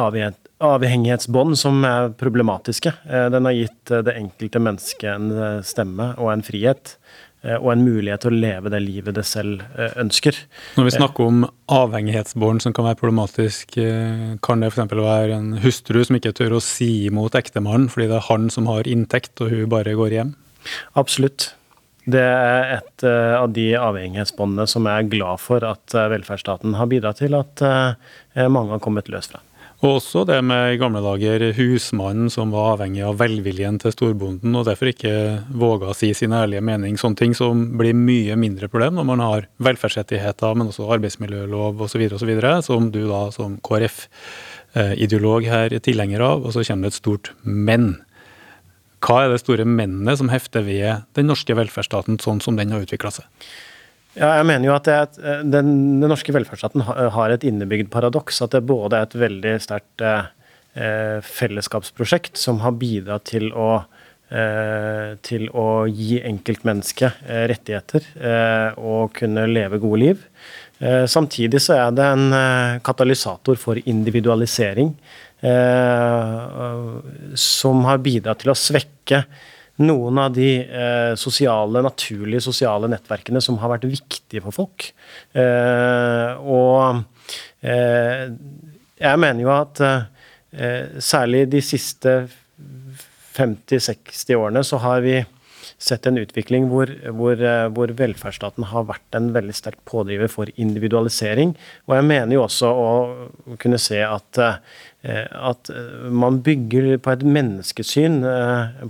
avhengighetsbånd som er problematiske. Eh, den har gitt eh, det enkelte mennesket en stemme og en frihet. Og en mulighet til å leve det livet det selv ønsker. Når vi snakker om avhengighetsbånd som kan være problematisk, kan det f.eks. være en hustru som ikke tør å si imot ektemannen fordi det er han som har inntekt og hun bare går hjem? Absolutt. Det er et uh, av de avhengighetsbåndene som jeg er glad for at uh, velferdsstaten har bidratt til at uh, mange har kommet løs fra. Og også det med i gamle dager husmannen som var avhengig av velviljen til storbonden, og derfor ikke våga å si sin ærlige mening. Sånne ting som blir mye mindre problem når man har velferdsrettigheter, men også arbeidsmiljølov osv., osv., som du da som KrF-ideolog her er tilhenger av. Og så kommer det et stort men. Hva er det store mennet som hefter ved den norske velferdsstaten sånn som den har utvikla seg? Ja, jeg mener jo at et, den, den, norske velferdsstaten har et innebygd paradoks. At det både er et veldig sterkt eh, fellesskapsprosjekt som har bidratt til å, eh, til å gi enkeltmennesket eh, rettigheter eh, og kunne leve gode liv. Eh, samtidig så er det en eh, katalysator for individualisering. Eh, som har bidratt til å svekke noen av de eh, sosiale, naturlige sosiale nettverkene som har vært viktige for folk. Eh, og eh, jeg mener jo at eh, særlig de siste 50-60 årene så har vi sett en utvikling hvor, hvor, eh, hvor, velferdsstaten har vært en veldig sterk pådriver for individualisering. Og jeg mener jo også å kunne se at Eh, at eh, man bygger på et menneskesyn,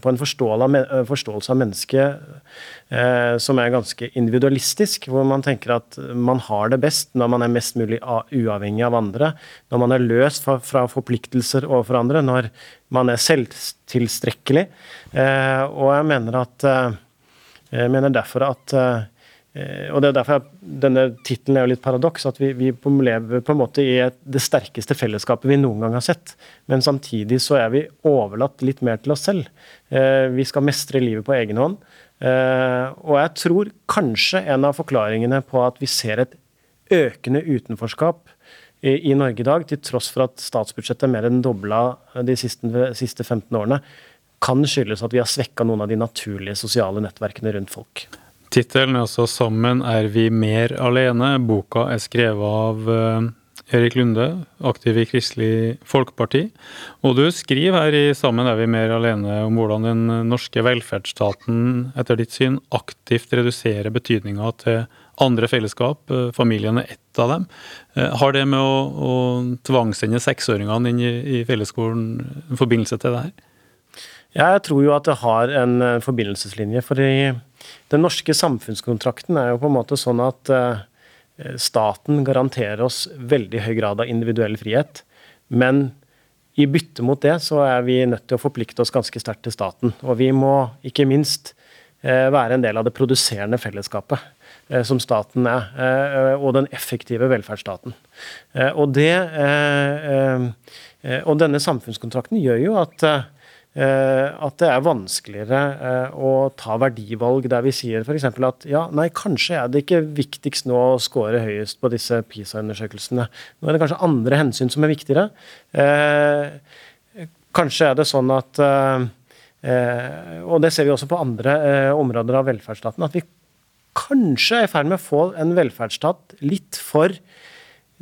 på en forståelse av mennesket som er ganske individualistisk, hvor man tenker at man har det best når man er mest mulig uavhengig av andre, når man er løst fra forpliktelser overfor andre, når man er selvtilstrekkelig. Og jeg mener, at, jeg mener derfor at Eh, og det er derfor at Denne tittelen er jo litt paradoks. At vi, vi lever på en måte i det sterkeste fellesskapet vi noen gang har sett. Men samtidig så er vi overlatt litt mer til oss selv. Eh, vi skal mestre livet på egen hånd. Eh, og jeg tror kanskje en av forklaringene på at vi ser et økende utenforskap i, Norge i dag, til tross for at statsbudsjettet er mer enn dobla de siste, siste 15 årene, kan skyldes at vi har svekka noen av de naturlige sosiale nettverkene rundt folk. Tittelen er altså 'Sammen er vi mer alene'. Boka er skrevet av eh, Erik Lunde, aktiv i Kristelig Folkeparti. Og du skriver her i 'Sammen er vi mer alene' om hvordan den norske velferdsstaten etter ditt syn aktivt reduserer betydninga til andre fellesskap. Eh, familien er ett av dem. Eh, har det med å, å tvangssende seksåringene inn i, i fellesskolen en forbindelse til det her? Jeg tror jo at det har en forbindelseslinje. for den norske samfunnskontrakten er jo på en måte sånn at uh, staten garanterer oss veldig høy grad av individuell frihet. Men i bytte mot det så er vi nødt til å forplikte oss ganske sterkt til staten. Og vi må ikke minst uh, være en del av det produserende fellesskapet uh, som staten er, og den effektive velferdsstaten. Og, det, og denne samfunnskontrakten gjør jo at Eh, at det er vanskeligere eh, å ta verdivalg der vi sier f.eks. at ja, nei, kanskje er det ikke viktigst nå å score høyest på disse PISA-undersøkelsene. Nå er det kanskje andre hensyn som er viktigere. Eh, kanskje er det sånn at Og det ser vi også på andre områder av velferdsstaten, at vi kanskje er i ferd med å få en velferdsstat litt for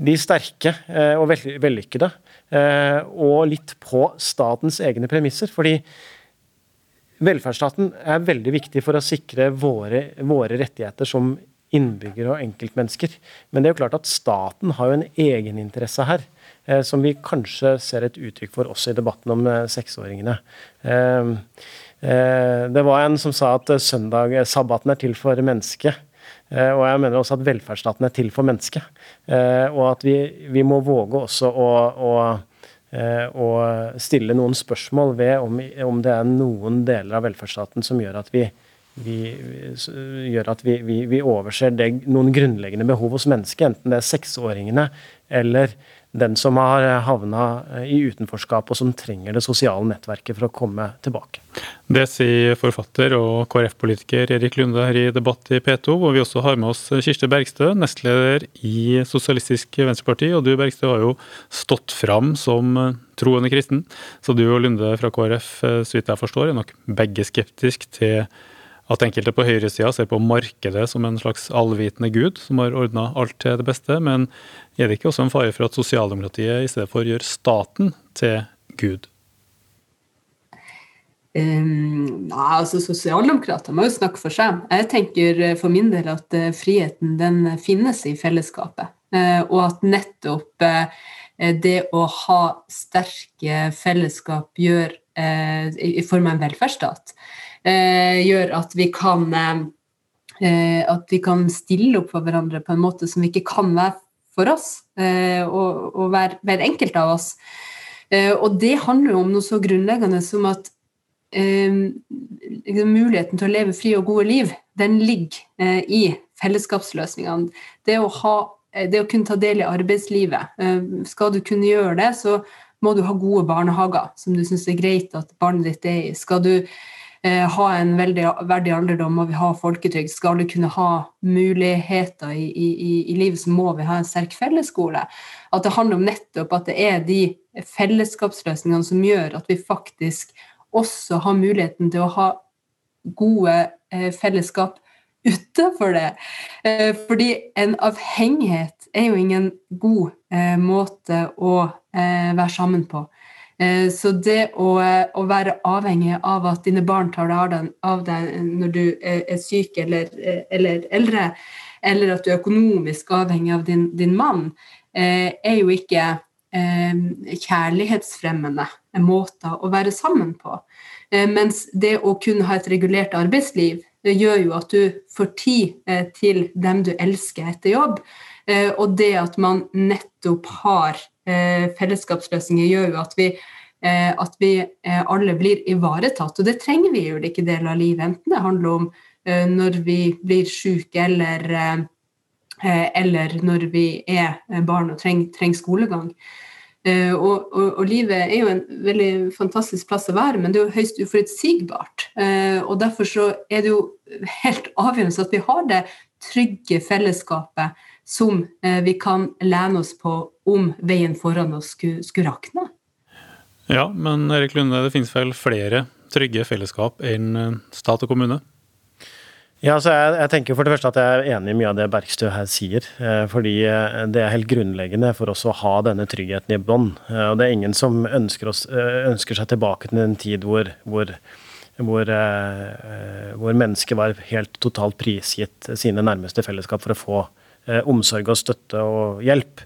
de sterke og vellykkede. Eh, og litt på statens egne premisser. fordi velferdsstaten er veldig viktig for å sikre våre, våre rettigheter som innbyggere og enkeltmennesker. Men det er jo klart at staten har jo en egeninteresse her, eh, som vi kanskje ser et uttrykk for også i debatten om eh, seksåringene. Eh, eh, det var en som sa at søndag, sabbaten er til for mennesket. Eh, og jeg mener også at velferdsstaten er til for mennesket. Eh, og at vi, vi må våge også å, å, eh, å, stille noen spørsmål ved om, om, det er noen deler av velferdsstaten som gjør at vi, vi gjør at vi, vi overser det, noen grunnleggende behov hos mennesket, enten det er seksåringene eller den som har havna i utenforskap og som trenger det sosiale nettverket for å komme tilbake. Det sier forfatter og KrF-politiker Erik Lunde her i Debatt i P2, hvor vi også har med oss Kirsti Bergstø, nestleder i Sosialistisk Venstreparti. Og du Bergstø har jo stått fram som troende kristen, så du og Lunde fra KrF, så vidt jeg forstår, er nok begge skeptisk til at enkelte på høyresida ser på markedet som en slags allvitende gud som har ordna alt til det beste, men er det ikke også en fare for at sosialdemokratiet i stedet for gjør staten til gud? Um, nei, altså Sosialdemokrater må jo snakke for seg. Jeg tenker eh, for min del at uh, friheten den finnes i fellesskapet. Uh, og at nettopp uh, det å ha sterke fellesskap gjør, i form av en velferdsstat, gjør at vi kan eh, at vi kan stille opp for hverandre på en måte som vi ikke kan være for oss, eh, og, og hver, hver, enkelt av oss. Eh, og det handler jo om noe så grunnleggende som at eh, liksom muligheten til å leve fri og gode liv, den ligger eh, i fellesskapsløsningene. Det å, ha, det å kunne ta del i arbeidslivet. Skal du kunne gjøre det, så må du ha gode barnehager som du syns er greit at barnet ditt er i. Skal du Eh, ha en veldig verdig alderdom, må vi ha folketrygd. Skal vi kunne ha muligheter i, i, i, livet, så må vi ha en sterk fellesskole. At det handler om nettopp at det er de fellesskapsløsningene som gjør at vi faktisk også har muligheten til å ha gode eh, fellesskap utenfor det. Eh, fordi en avhengighet er jo ingen god eh, måte å eh, være sammen på. Eh, så det å, å, være avhengig av at dine barn tar deg av deg når du er syk eller, eller, eldre, eller at du er økonomisk avhengig av din, din mann, eh, er jo ikke eh, kjærlighetsfremmende måter å være sammen på. Mens det å kunne ha et regulert arbeidsliv det gjør jo at du får tid til dem du elsker etter jobb. Og det at man nettopp har Eh, fellesskapsløsninger gjør jo at vi, eh, at vi eh, alle blir ivaretatt. Og det trenger vi i ulike deler av livet, enten det handler om når vi blir syke eller, eller når vi er barn og trenger, trenger skolegang. Og, og, og, livet er jo en veldig fantastisk plass å være, men det er jo høyst uforutsigbart. Og derfor så er det jo helt avgjørende at vi har det trygge fellesskapet som eh, vi kan lene oss på om veien foran oss skulle, skulle rakne. Ja, men Erik Lunde, det finnes vel flere trygge fellesskap enn eh, stat og kommune? Ja, altså jeg, jeg, tenker for det første at jeg er enig i mye av det Bergstø her sier. Eh, fordi eh, det er helt grunnleggende for oss å ha denne tryggheten i bånn. Eh, og det er ingen som ønsker, oss, ønsker seg tilbake til en tid hvor, hvor, hvor, hvor mennesker var helt totalt prisgitt sine nærmeste fellesskap for å få omsorg og støtte og hjelp.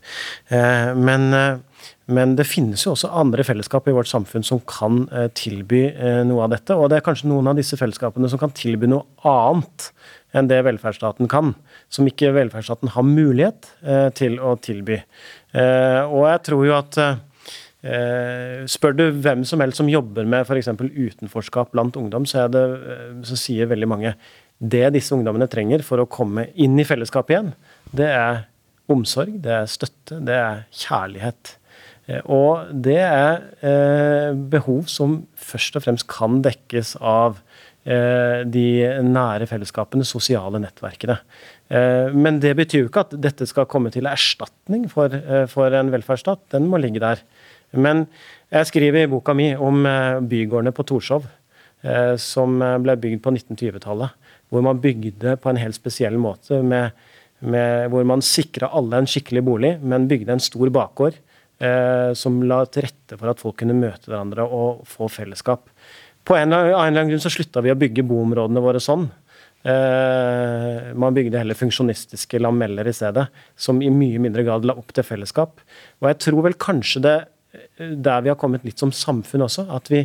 Men men det finnes jo også andre fellesskap i vårt samfunn som kan eh, tilby eh, noe av dette. Og det er kanskje noen av disse fellesskapene som kan tilby noe annet enn det velferdsstaten kan. Som ikke velferdsstaten har mulighet eh, til å tilby. Og jeg tror jo at Spør du hvem som helst som jobber med f.eks. utenforskap blant ungdom, så, det, så sier veldig mange det disse ungdommene trenger for å komme inn i fellesskapet igjen, det er omsorg, det er støtte, det er kjærlighet. Eh, og det er eh, behov som først og fremst kan dekkes av eh, de nære fellesskapene, sosiale nettverkene. Men det betyr jo ikke at dette skal komme til erstatning for, for en velferdsstat. Den må ligge der. Men jeg skriver i boka mi om bygårdene på Torshov, som ble bygd på 1920-tallet. Hvor man bygde på en helt spesiell måte, med, med, hvor man sikra alle en skikkelig bolig, men bygde en stor bakgård eh, som la til rette for at folk kunne møte hverandre og få fellesskap. På en eller annen grunn så slutta vi å bygge boområdene våre sånn. Eh, man bygde heller funksjonistiske lameller i stedet, som i mye mindre grad la opp til fellesskap. Og jeg tror vel kanskje det der vi har kommet litt som samfunn også, at vi,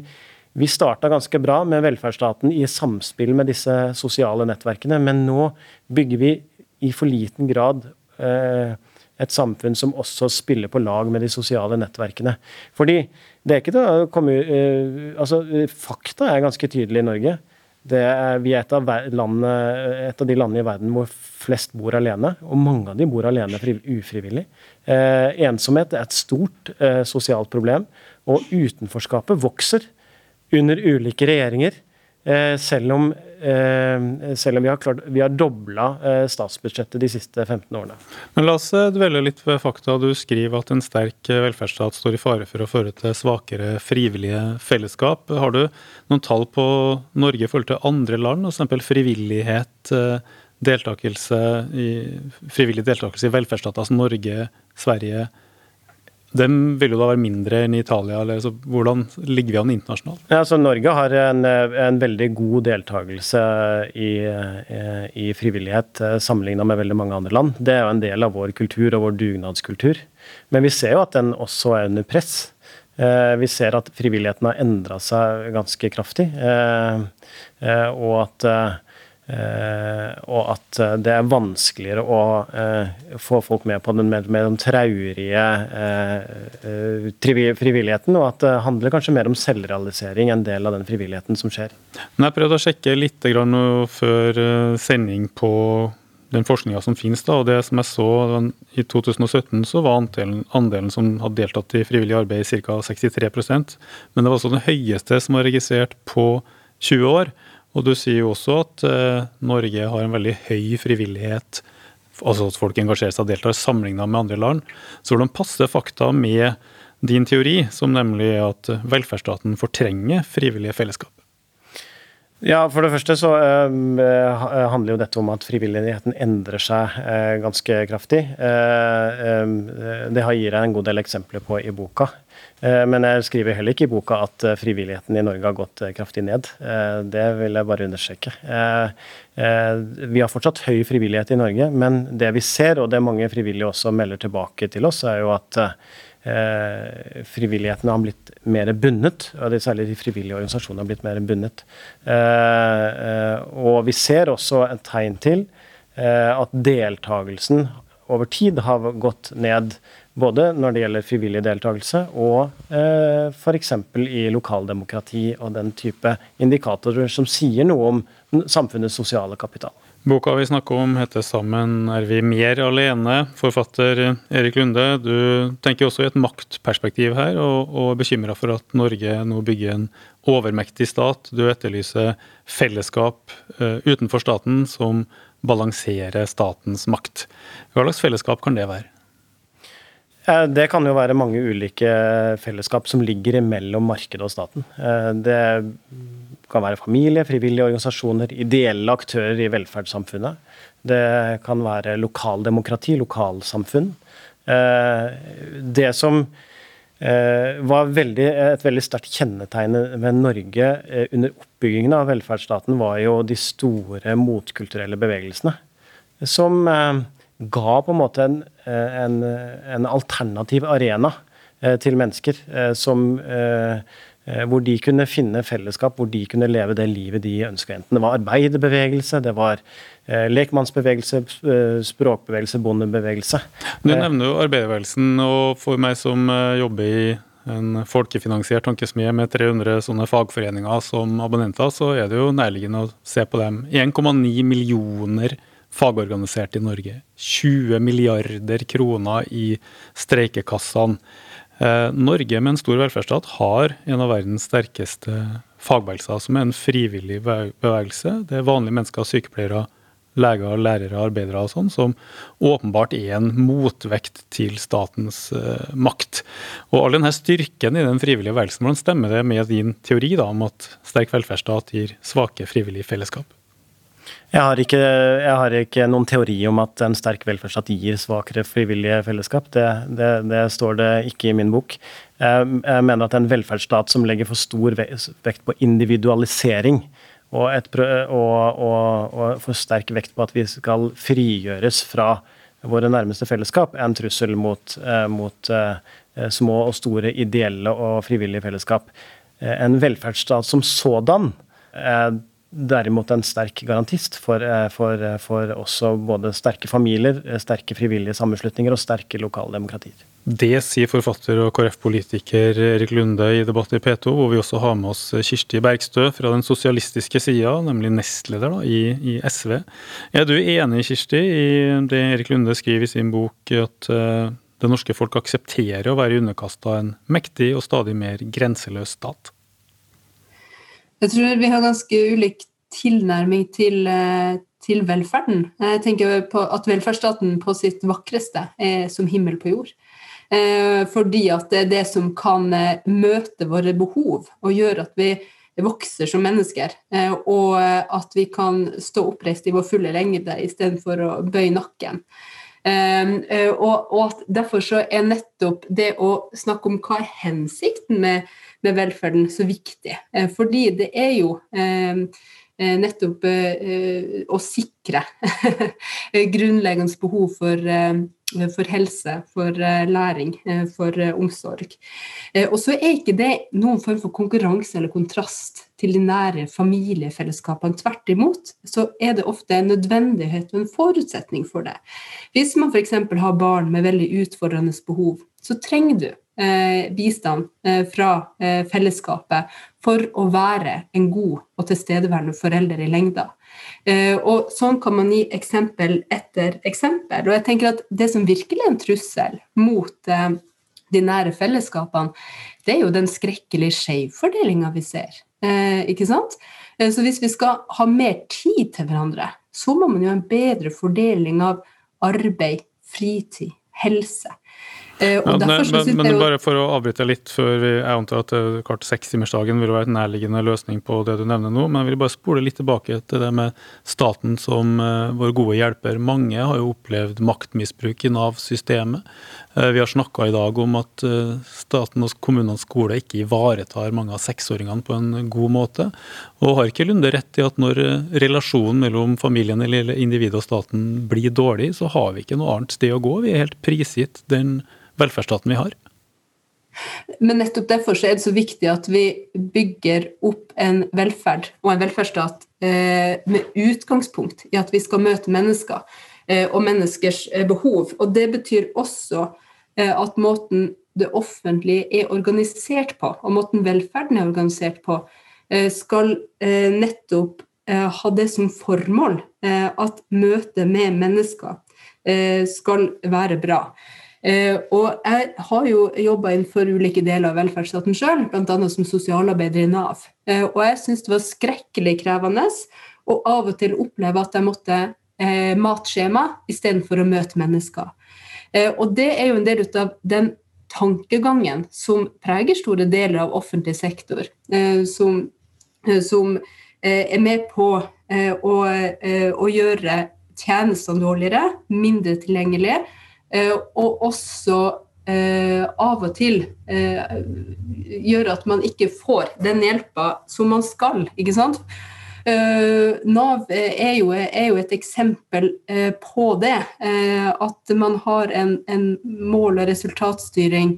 vi starta ganske bra med velferdsstaten i samspill med disse sosiale nettverkene, men nå bygger vi i for liten grad eh, et samfunn som også spiller på lag med de sosiale nettverkene. Fordi det er ikke til å komme eh, altså Fakta er ganske tydelig i Norge. Er, vi er et av, landene, et av, de landene i verden hvor flest bor alene, og mange av de bor alene ufrivillig. Eh, ensomhet er et stort eh, sosialt problem, og utenforskapet vokser under ulike regjeringer. Selv om Eh, selv om vi har, klart, har dobla eh, statsbudsjettet de siste 15 årene. Men La oss dvelle litt ved fakta. Du skriver at en sterk velferdsstat står i fare for å føre til svakere frivillige fellesskap. Har du noen tall på Norge i forhold til andre land, f.eks. frivillighet, deltakelse i, frivillig deltakelse i velferdsstater som Norge, Sverige, den vil jo da være mindre enn i Italia. eller så Hvordan ligger vi an internasjonalt? Ja, altså Norge har en, en veldig god deltakelse i, i frivillighet eh, sammenligna med veldig mange andre land. Det er jo en del av vår kultur og vår dugnadskultur. Men vi ser jo at den også er under press. Eh, vi ser at frivilligheten har endra seg ganske kraftig. Eh, og at Uh, og at uh, det er vanskeligere å uh, få folk med på den mer, mer den traurige frivilligheten, og at det handler kanskje mer om selvrealisering enn del av den frivilligheten som skjer. Men jeg prøvde å sjekke litt før sending på den forskninga som finnes, da, og det som jeg så I 2017 så var andelen, andelen som hadde deltatt i frivillig arbeid ca. 63% men det var også den høyeste som var registrert på 20 år. Og du sier jo også at eh, Norge har en veldig høy frivillighet, altså at folk engasjerer seg og deltar, sammenligna med andre land. Så hvordan passer fakta med din teori, som nemlig at velferdsstaten fortrenger frivillige fellesskap? Ja, For det første så eh, handler jo dette om at frivilligheten endrer seg eh, ganske kraftig. Eh, um, det gir jeg en god del eksempler på i boka. Eh, men jeg skriver heller ikke i boka at eh, frivilligheten i Norge har gått eh, kraftig ned. Det vil jeg bare understreke. Vi har fortsatt høy frivillighet i Norge, men det vi ser, og det mange frivillige også melder tilbake til oss, er jo at frivilligheten har blitt mer bundet. og det Særlig de frivillige organisasjonene har blitt mer bundet. Og vi ser også et tegn til at deltakelsen over tid har gått ned. Både når det gjelder frivillig deltakelse og eh, f.eks. i lokaldemokrati og den type indikatorer som sier noe om samfunnets sosiale kapital. Boka vi snakker om heter 'Sammen er vi mer alene'. Forfatter Erik Lunde, du tenker også i et maktperspektiv her, og, og er bekymra for at Norge nå bygger en overmektig stat. Du etterlyser fellesskap uh, utenfor staten som balanserer statens makt. Hva slags fellesskap kan det være? Det kan jo være mange ulike fellesskap som ligger mellom markedet og staten. Det kan være familie, frivillige organisasjoner, ideelle aktører i velferdssamfunnet. Det kan være lokaldemokrati, lokalsamfunn. Det som Eh, var veldig, et veldig sterkt kjennetegn ved Norge eh, under oppbyggingen av velferdsstaten, var jo de store motkulturelle bevegelsene. Som eh, ga på en måte en, en, en alternativ arena til mennesker. Som, hvor de kunne finne fellesskap, hvor de kunne leve det livet de ønska. Enten det var arbeiderbevegelse, det var Eh, lekmannsbevegelse, eh, språkbevegelse, bondebevegelse. Du nevner jo arbeiderbevegelsen, og for meg som eh, jobber i en folkefinansiert tankesmie med 300 sånne fagforeninger som abonnenter, så er det jo nærliggende å se på dem. 1,9 millioner fagorganiserte i Norge. 20 milliarder kroner i streikekassene. Norge med en stor velferdsstat har en av verdens sterkeste fagbevegelser, som er en frivillig bevegelse. Det er vanlige mennesker, sykepleiere, leger, lærere, arbeidere og sånn, som åpenbart er en motvekt til statens uh, makt. Og all denne styrken i den frivillige bevegelsen, hvordan stemmer det med din teori da, om at sterk velferdsstat gir svake frivillige fellesskap? Jeg har, ikke, jeg har, ikke, noen teori om at en sterk velferdsstat gir svakere frivillige fellesskap. Det, det, det, står det ikke i min bok. Jeg, jeg mener at en velferdsstat som legger for stor vekt på individualisering, og, et, og, og, og for sterk vekt på at vi skal frigjøres fra våre nærmeste fellesskap, er en trussel mot, eh, mot eh, små og store ideelle og frivillige fellesskap. Eh, en velferdsstat som sådan derimot en sterk garantist for, for, for også både sterke familier, sterke frivillige sammenslutninger og sterke lokaldemokratier. Det sier forfatter og KrF-politiker Erik Lunde i Debatt i P2, hvor vi også har med oss Kirsti Bergstø fra den sosialistiske sida, nemlig nestleder da, i, i, SV. Er du enig, Kirsti, i det Erik Lunde skriver i sin bok, at det norske folk aksepterer å være underkasta en mektig og stadig mer grenseløs stat? Jeg tror vi har ganske ulik tilnærming til, eh, til velferden. Jeg tenker på at velferdsstaten på sitt vakreste er som himmel på jord. Eh, fordi at det er det som kan eh, møte våre behov og gjøre at vi vokser som mennesker. Og at vi kan stå oppreist i vår fulle lengde istedenfor å bøye nakken. Og, at derfor så er nettopp det å snakke om hva er hensikten med, med velferden, så viktig. Fordi det er jo nettopp å sikre grunnleggende behov for for helse, for eh, læring, eh, for eh, omsorg. Og så er ikke det noen form for konkurranse eller kontrast til de nære familiefellesskapene. Tvert imot så er det ofte en nødvendighet og en forutsetning for det. Hvis man f.eks. har barn med veldig utfordrende behov, så trenger du eh, bistand eh, fra eh, fellesskapet for å være en god og tilstedeværende forelder i lengda. Eh, og sånn kan man gi eksempel etter eksempel. Og jeg tenker at det som virkelig er en trussel mot eh, de nære fellesskapene, det er jo den skrekkelige skjevfordelinga vi ser. Eh, ikke sant? Så hvis vi skal ha mer tid til hverandre, så må man jo ha en bedre fordeling av arbeid, fritid, helse. Eh, ja, men, men, jo... bare for å avbryte litt før vi, Jeg antar at kart klart sekstimersdagen vil være en nærliggende løsning på det du nevner nå, men jeg vil bare spole litt tilbake til det med staten som uh, vår gode hjelper. Mange har jo opplevd maktmisbruk i Nav-systemet. Vi har snakka i dag om at staten og kommunenes skole ikke ivaretar mange av seksåringene på en god måte. Og har ikke Lunde rett i at når relasjonen mellom familien eller individet og staten blir dårlig, så har vi ikke noe annet sted å gå. Vi er helt prisgitt den velferdsstaten vi har. Men nettopp derfor er det så viktig at vi bygger opp en velferd og en velferdsstat eh, med utgangspunkt i at vi skal møte mennesker eh, og menneskers eh, behov. Og det betyr også at måten det offentlige er organisert på, og måten velferden er organisert på, skal nettopp ha det som formål at møtet med mennesker skal være bra. Eh, og jeg har jo jobba innenfor ulike deler av velferdsstaten sjøl, bl.a. som sosialarbeider i Nav. Eh, og jeg syns det var skrekkelig krevende å av og til oppleve at jeg måtte eh, matskjema istedenfor å møte mennesker. Og det er jo en del av den tankegangen som preger store deler av offentlig sektor, som, som er med på å, å gjøre tjenestene dårligere, mindre tilgjengelige, og også av og til gjøre at man ikke får den hjelpa som man skal. ikke sant? Nav er jo, er jo, et eksempel på det. At man har en, en mål- og resultatstyring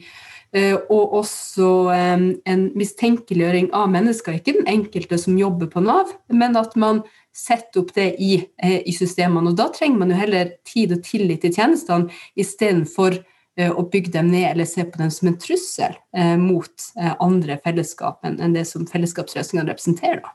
og også en mistenkeliggjøring av mennesker. Ikke den enkelte som jobber på Nav, men at man setter opp det i, i systemene. Og da trenger man jo heller tid og tillit til tjenestene istedenfor å bygge dem ned eller se på dem som en trussel mot andre fellesskap enn det som fellesskapsløsningene representerer. Da.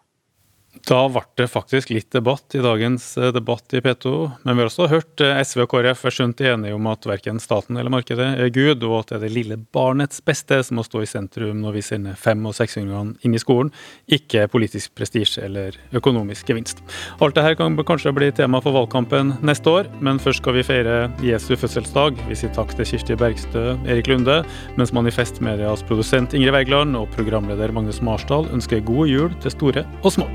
Da ble det faktisk litt debatt i dagens eh, debatt i P2. Men vi har også hørt eh, SV og KrF er skjønt enige om at verken staten eller markedet er Gud, og at det er det lille barnets beste som må stå i sentrum når vi sender fem- og seksåringene inn i skolen, ikke politisk prestisje eller økonomisk gevinst. Alt dette kan kanskje bli tema for valgkampen neste år, men først skal vi feire Jesu fødselsdag. Vi sier takk til Kirsti Bergstø, Erik Lunde, mens Manifest produsent Ingrid Wergeland og programleder Magnus Marsdal ønsker god jul til store og små.